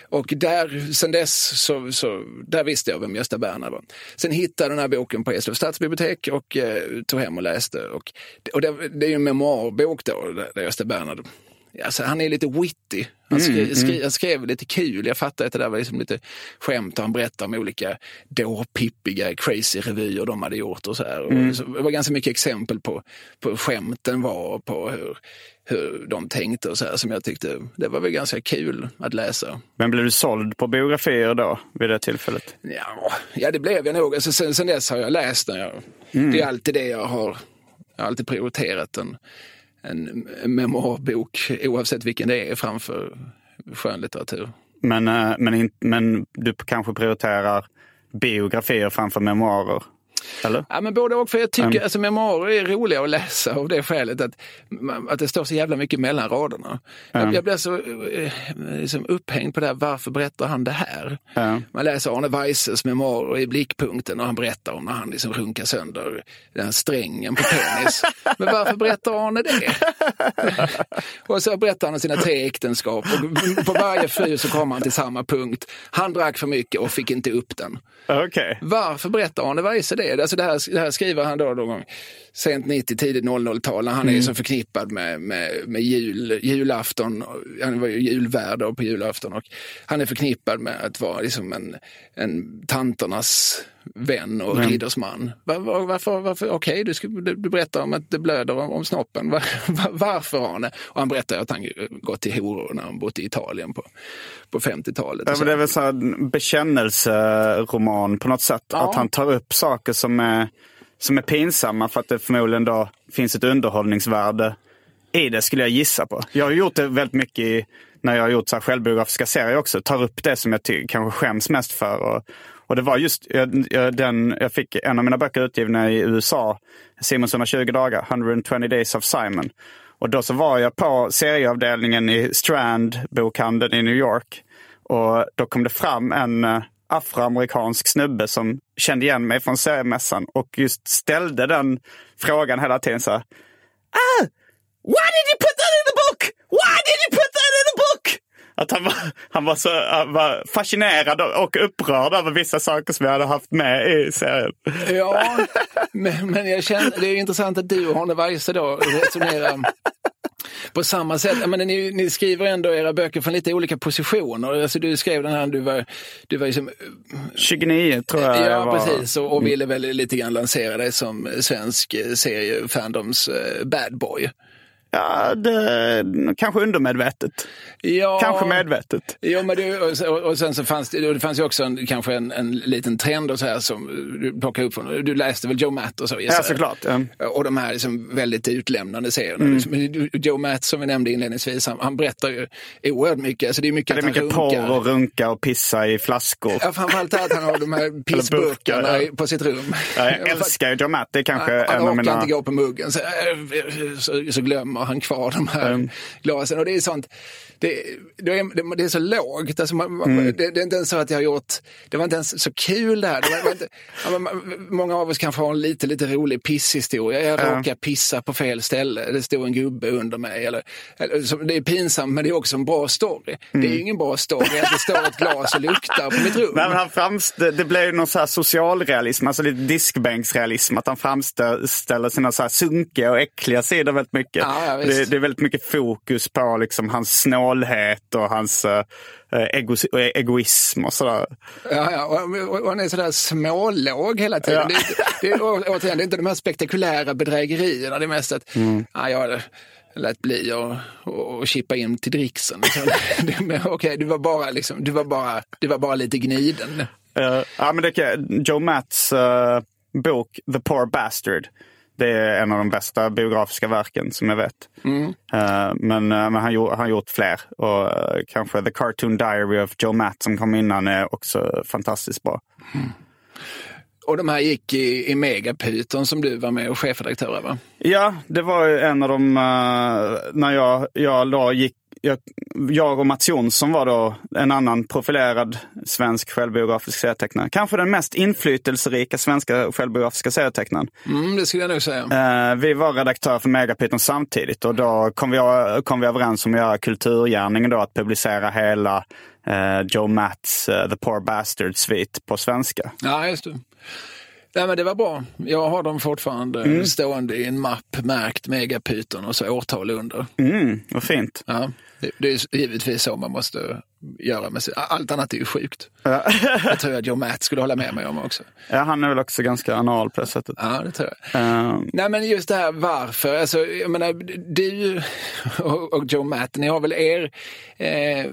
Och där, sen dess, så, så, där visste jag vem Gösta Berner var. Sen hittade jag den här boken på Eslövs stadsbibliotek och eh, tog hem och läste. Och, och det, det är ju en memoarbok då, där, där Gösta Berner Alltså, han är lite witty. Han skrev, skrev, han skrev lite kul. Jag fattar att det där var liksom lite skämt. och Han berättar om olika dåpippiga crazy revyer de hade gjort. och så här. Och så, Det var ganska mycket exempel på, på hur skämten var och på hur, hur de tänkte och så här, som jag tyckte det var väl ganska kul att läsa. Men blev du såld på biografier då, vid det tillfället? Ja, ja det blev jag nog. Alltså, sen, sen dess har jag läst den. Jag, Det är alltid det jag har, jag har alltid prioriterat. En, en memoarbok, oavsett vilken det är, framför skönlitteratur. Men, eh, men, men du kanske prioriterar biografier framför memoarer? Eller? Ja, men både och. För jag tycker alltså, memoarer är roliga att läsa av det skälet att, att det står så jävla mycket mellan raderna. Jag, jag blir så eh, liksom upphängd på det här, varför berättar han det här? Ja. Man läser Arne Weises memoarer i blickpunkten och han berättar om när han liksom runkar sönder den här strängen på penis. <laughs> men varför berättar Arne det? <laughs> och så berättar han om sina tre äktenskap och på varje fru så kommer han till samma punkt. Han drack för mycket och fick inte upp den. Okej. Varför berättar Arne Weise det? Alltså det, här, det här skriver han då någon gång sent 90, tidigt 00-tal. när Han är så förknippad med, med, med jul, julafton. Han var ju julvärd på julafton. Och han är förknippad med att vara liksom en, en tanternas vän och riddersman. Var, var, varför? varför? Okej, du, ska- du, du berättar om att det blöder om, om snoppen. Var, <laughs> var, varför Arne? Och han berättar att han gått till horor när han bott i Italien på, på 50-talet. Ja, det är väl så här en bekännelseroman på något sätt. Ja. Att han tar upp saker som är, som är pinsamma för att det förmodligen då finns ett underhållningsvärde i det skulle jag gissa på. Jag har gjort det väldigt mycket i, när jag har gjort så här självbiografiska serier också. Tar upp det som jag ty- kanske skäms mest för. Och, och det var just jag, den, jag fick en av mina böcker utgivna i USA, Simons 120 dagar, 120 days of Simon. Och då så var jag på serieavdelningen i Strand, bokhandeln i New York. Och då kom det fram en eh, afroamerikansk snubbe som kände igen mig från seriemässan och just ställde den frågan hela tiden så här. Ah, why did you put that in the book? Why did you put att han var, han var så han var fascinerad och upprörd över vissa saker som jag hade haft med i serien. Ja, men, men jag känner, det är intressant att du och Arne Weise då resonerar. på samma sätt, menar, ni, ni skriver ändå era böcker från lite olika positioner. Alltså, du skrev den här, du var, du var liksom, 29 tror jag Ja, jag var. precis. Och, och ville väl lite grann lansera dig som svensk eh, seriefandoms eh, bad boy. Ja, det, kanske undermedvetet. Ja, Kanske medvetet. Ja, men det, och, och sen så fanns det, det fanns ju också en, kanske en, en liten trend och så här som du plockade upp från, du läste väl Joe Matt och så? Ja, såklart. Ja. Och de här liksom väldigt utlämnande serierna. Mm. Liksom, Joe Matt som vi nämnde inledningsvis, han, han berättar ju oerhört mycket. Alltså det är mycket Det är han mycket porr och runka och pissa i flaskor. Ja, framförallt att han har de här <laughs> pissburkarna burkar, ja. på sitt rum. Ja, jag älskar Joe Matt. Det är kanske han, en han av orkar mina... inte gå på muggen, så, så, så glömmer han kvar de här Mm. glasen. Och det är sånt, det, det, är, det är så lågt. Alltså man, Mm. det, det är inte ens så att jag har gjort, det var inte ens så kul det här. Det var, det inte, <laughs> ja, man- många av oss kanske har en lite, lite rolig pisshistoria. Jag råkar pissa på fel ställe, det stod en gubbe under mig. Eller, eller, det är pinsamt men det är också en bra story. Det är ju ingen bra story att det står ett glas och luktar på mitt rum. Mm. Nej, men han framst- det blev ju någon så här socialrealism, alltså lite diskbänksrealism. Att han framställer sina så här sunkiga och äckliga sidor väldigt mycket. Ja, ja, det, det är väldigt mycket fokus på liksom hans snålhet och hans eh, ego, egoism och sådär. Ja, ja och, och, och han är sådär smålåg hela tiden. Ja. Det, det, å- återigen, det är inte de här spektakulära bedrägerierna. Det är mest att Mm. ja, jag lät bli och, och, och chippa in till dricksen. <laughs> Okej, du var bara liksom, du var bara, du var bara lite gniden. Eh, ja, men det, Joe Matts eh, bok The Poor Bastard. Det är en av de bästa biografiska verken som jag vet. Eh, men eh, men han, gjort, han har gjort fler. Och eh, kanske The Cartoon Diary of Joe Matt som kom innan är också fantastiskt bra. Och de här gick i, i Megapyton som du var med och chefredaktör över. Ja, det var en av de, eh, när jag, jag då gick, jag, jag och Mats Jonsson var då en annan profilerad svensk självbiografisk serietecknare. Kanske den mest inflytelserika svenska självbiografiska serietecknaren. Mm, det skulle jag nog säga. Eh, vi var redaktör för Megapyton samtidigt och då kom vi, kom vi överens om att göra kulturgärningen då, att publicera hela eh, Joe Matts eh, The Poor Bastard Svit på svenska. Ja, just det. Nej, men det var bra. Jag har dem fortfarande Mm. stående i en mapp märkt Megapyton och så årtal under. Mm, vad fint. Ja, det, det är givetvis så man måste göra med sig. Allt annat är ju sjukt. det tror jag Joe Matt skulle hålla med mig om också. Ja, han är väl också ganska anal på det sättet. Ja, det tror jag. Eh, Nej, men just det här varför. Alltså, jag menar, du och, och Joe Matt, ni har väl er eh,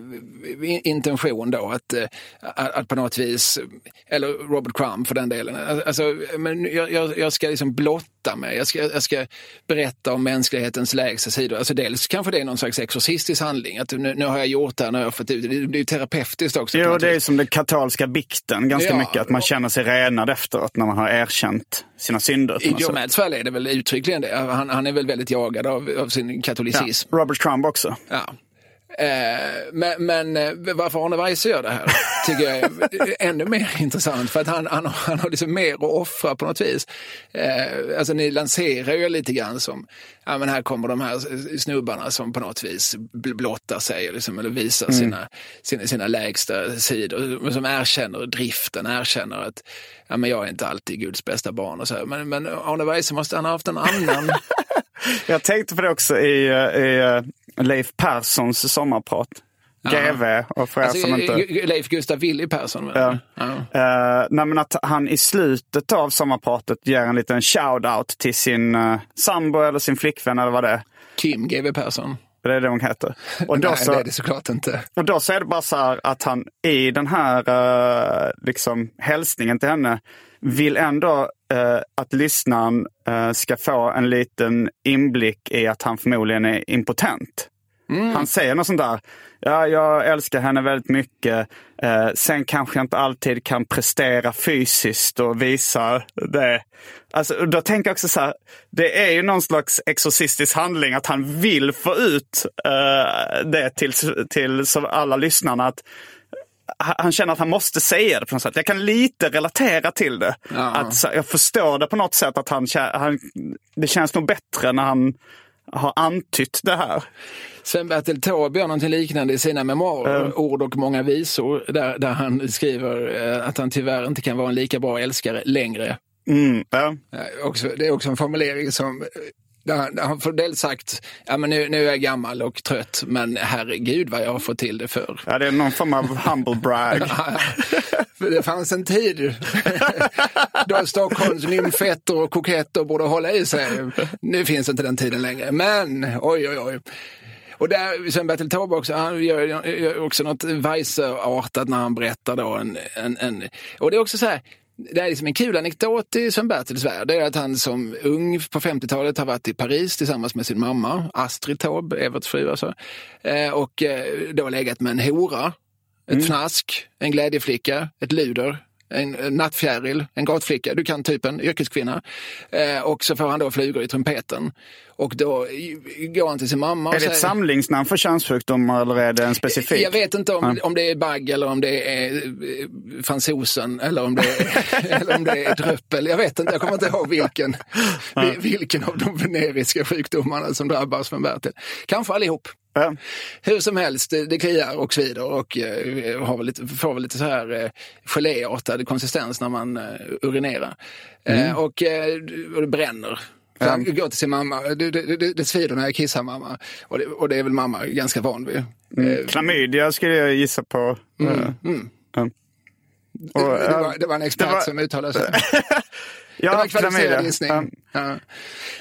intention då att, eh, att, att på något vis, eller Robert Crumb för den delen, alltså, men jag, jag, jag ska liksom blotta mig. Jag ska, jag ska berätta om mänsklighetens lägsta sidor. Alltså dels kanske det är någon slags exorcistisk handling. Att nu, nu har jag gjort det här, nu har jag fått ut det. Det är ju terapeutiskt också. Jo, det är som den katolska bikten ganska Ja. mycket. Att man känner sig renad efteråt när man har erkänt sina synder. I Joe fall är det väl uttryckligen det. Han, han är väl väldigt jagad av, av sin katolicism. ja. Robert Crumb också. Ja. Eh, men, men eh, varför Arne Weise gör det här tycker jag är ännu mer <laughs> intressant. För att han, han, har- han har liksom mer att offra på något vis. Eh, alltså ni lanserar ju lite grann som, ja men här kommer de här snubbarna som på något vis bl- blottar sig liksom, eller visar sina, sina, sina lägsta sidor. Som erkänner driften, erkänner att ja, men jag är inte alltid Guds bästa barn. Och så här. Men, men Arne Weise måste han ha haft en annan <laughs> <laughs> Jag tänkte på det också i, eh, i eh, Leif Perssons sommarprat. GV, och för Alltså, som inte... Leif Gustav Willy Persson. Ja. Ja. Eh, nej, men att han i slutet av sommarpratet ger en liten shout-out till sin uh, sambo eller sin flickvän eller vad det är. Kim GW Persson. Det är det hon heter. <laughs> Och då, Nej, så, det är det såklart inte. och då så är det bara så här att han i den här uh, liksom, hälsningen till henne vill ändå eh, att lyssnaren eh, ska få en liten inblick i att han förmodligen är impotent. Han säger något sånt där. Ja, jag älskar henne väldigt mycket. Eh, sen kanske jag inte alltid kan prestera fysiskt och visa det. Alltså, då tänker jag också så här. Det är ju någon slags exorcistisk handling att han vill få ut eh, det till, till alla lyssnarna. att han känner att han måste säga det på något sätt. Jag kan lite relatera till det. Ja. Att, jag förstår det på något sätt att han, han, det känns nog bättre när han har antytt det här. Sven-Bertil Taube gör någonting liknande i sina memoarer, Ord och många visor, där, där han skriver eh, att han tyvärr inte kan vara en lika bra älskare längre. Mm, ja. Eh, Också, det är också en formulering som där han får dels sagt, ja men nu, nu är jag gammal och trött, men herregud vad jag har fått till det för. Ja, det är någon form av humble brag. <laughs> för det fanns en tid <laughs> då Stockholms nymfetter och koketter borde hålla i sig. Nu finns inte den tiden längre, men oj oj oj. Och där, Sven-Bertil Taube också, han gör, gör också något Weiser-artat när han berättar då en, en, en, och det är också så här, det är liksom en kul anekdot i Sven-Bertils värld. Det är att han som ung på 50-talet har varit i Paris tillsammans med sin mamma, Astrid Taube, Everts fru alltså. Eh, och eh, då legat med en hora, ett mm. fnask, en glädjeflicka, ett luder, en nattfjäril, en gatflicka, du kan typen, yrkeskvinna. Eh, och så får han då flugor i trumpeten. Och då går han till sin mamma Är det säger, ett samlingsnamn för könssjukdomar eller är det en specifik? Jag vet inte om, ja. om det är bagg eller om det är eh, fransosen eller om det är, <laughs> eller om det är dröppel. Jag vet inte, jag kommer inte ihåg vilken, vilken av de veneriska sjukdomarna som drabbar Sven Bertil. Kanske allihop. Ja. Hur som helst, det, det kliar och svider och uh, har väl lite, får väl lite så här uh, geléartad konsistens när man urinerar. Mm. Och, och det bränner. Så han går till sin mamma, det, det, det, det svider när jag kissar mamma. Och det, och det är väl mamma ganska van vid. Mm. Klamydia skulle jag gissa på. Mm. Mm. Och, det, var, det, var, en expert var... som uttalade sig. <laughs> Ja, det var en kvalificerad gissning. Ja. Ja.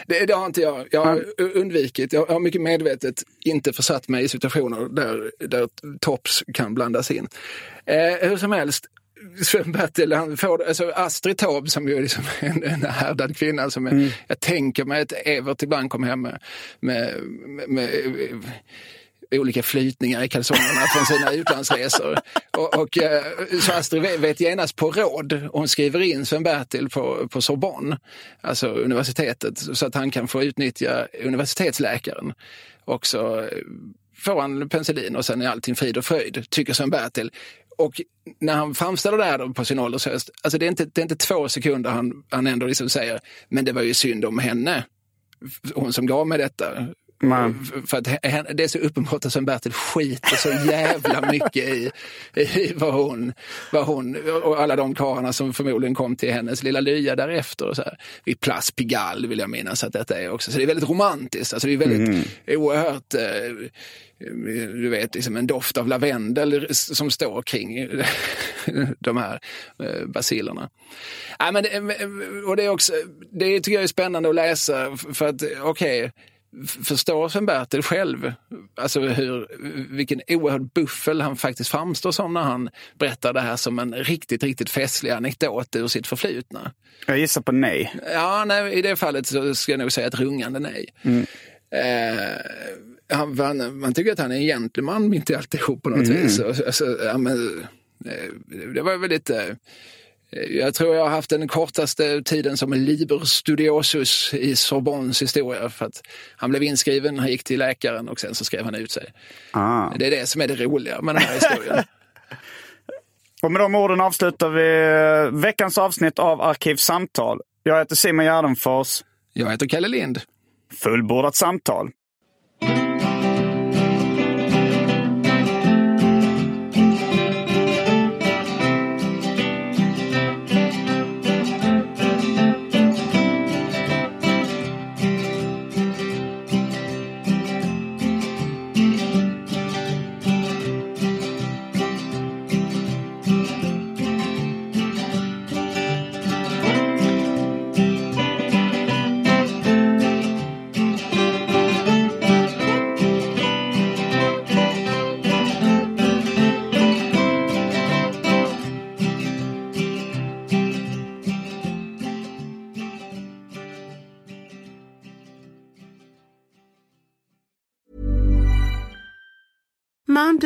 Det, det, har inte jag. Jag har ja. undvikit. Jag har mycket medvetet inte försatt mig i situationer där, där tops kan blandas in. Eh, hur som helst, Sven-Bertil, han får, alltså Astrid Taube som ju är liksom <laughs> en, en härdad kvinna som är, mm. jag tänker mig att Evert ibland kom hem med, med, med, med olika flytningar i kalsongerna från sina utlandsresor. Och, och, eh, så Astrid vet genast på råd, hon skriver in Sven-Bertil på, på Sorbonne, alltså universitetet, så att han kan få utnyttja universitetsläkaren. Och så eh, får han penicillin och sen är allting frid och fröjd, tycker Sven-Bertil. Och när han framställer det här på sin åldershöst, alltså det är inte, det är inte två sekunder han, han ändå liksom säger, men det var ju synd om henne, hon som gav mig detta. Man. För att det är så uppenbart att Sven-Bertil skiter så jävla mycket i, i vad, hon, vad hon och alla de karlarna som förmodligen kom till hennes lilla lya därefter. Och så här. Vid Place Pigalle vill jag minnas att detta är också. Så det är väldigt romantiskt. Alltså det är väldigt mm. oerhört eh, du vet, liksom en doft av lavendel som står kring <laughs> de här eh, basilerna. Ja, men, och det, är också, det tycker jag är spännande att läsa för att okej, okay, förstår Sven-Bertil själv alltså hur, vilken oerhörd buffel han faktiskt framstår som när han berättar det här som en riktigt, riktigt festlig anekdot ur sitt förflutna? Jag gissar på nej. Ja, nej, i det fallet så ska jag nog säga ett rungande nej. Mm. Eh, han, man, man tycker att han är en gentleman mitt i alltihop på något mm. vis. Alltså, ja, men, eh, det var väldigt... Eh, jag tror jag har haft den kortaste tiden som liber studiosus i Sorbonnes historia. För att han blev inskriven, han gick till läkaren och sen så skrev han ut sig. Ah. Det är det som är det roliga med den här historien. <laughs> och med de orden avslutar vi veckans avsnitt av Arkivsamtal. Jag heter Simon Gärdenfors. Jag heter Kalle Lind. Fullbordat samtal.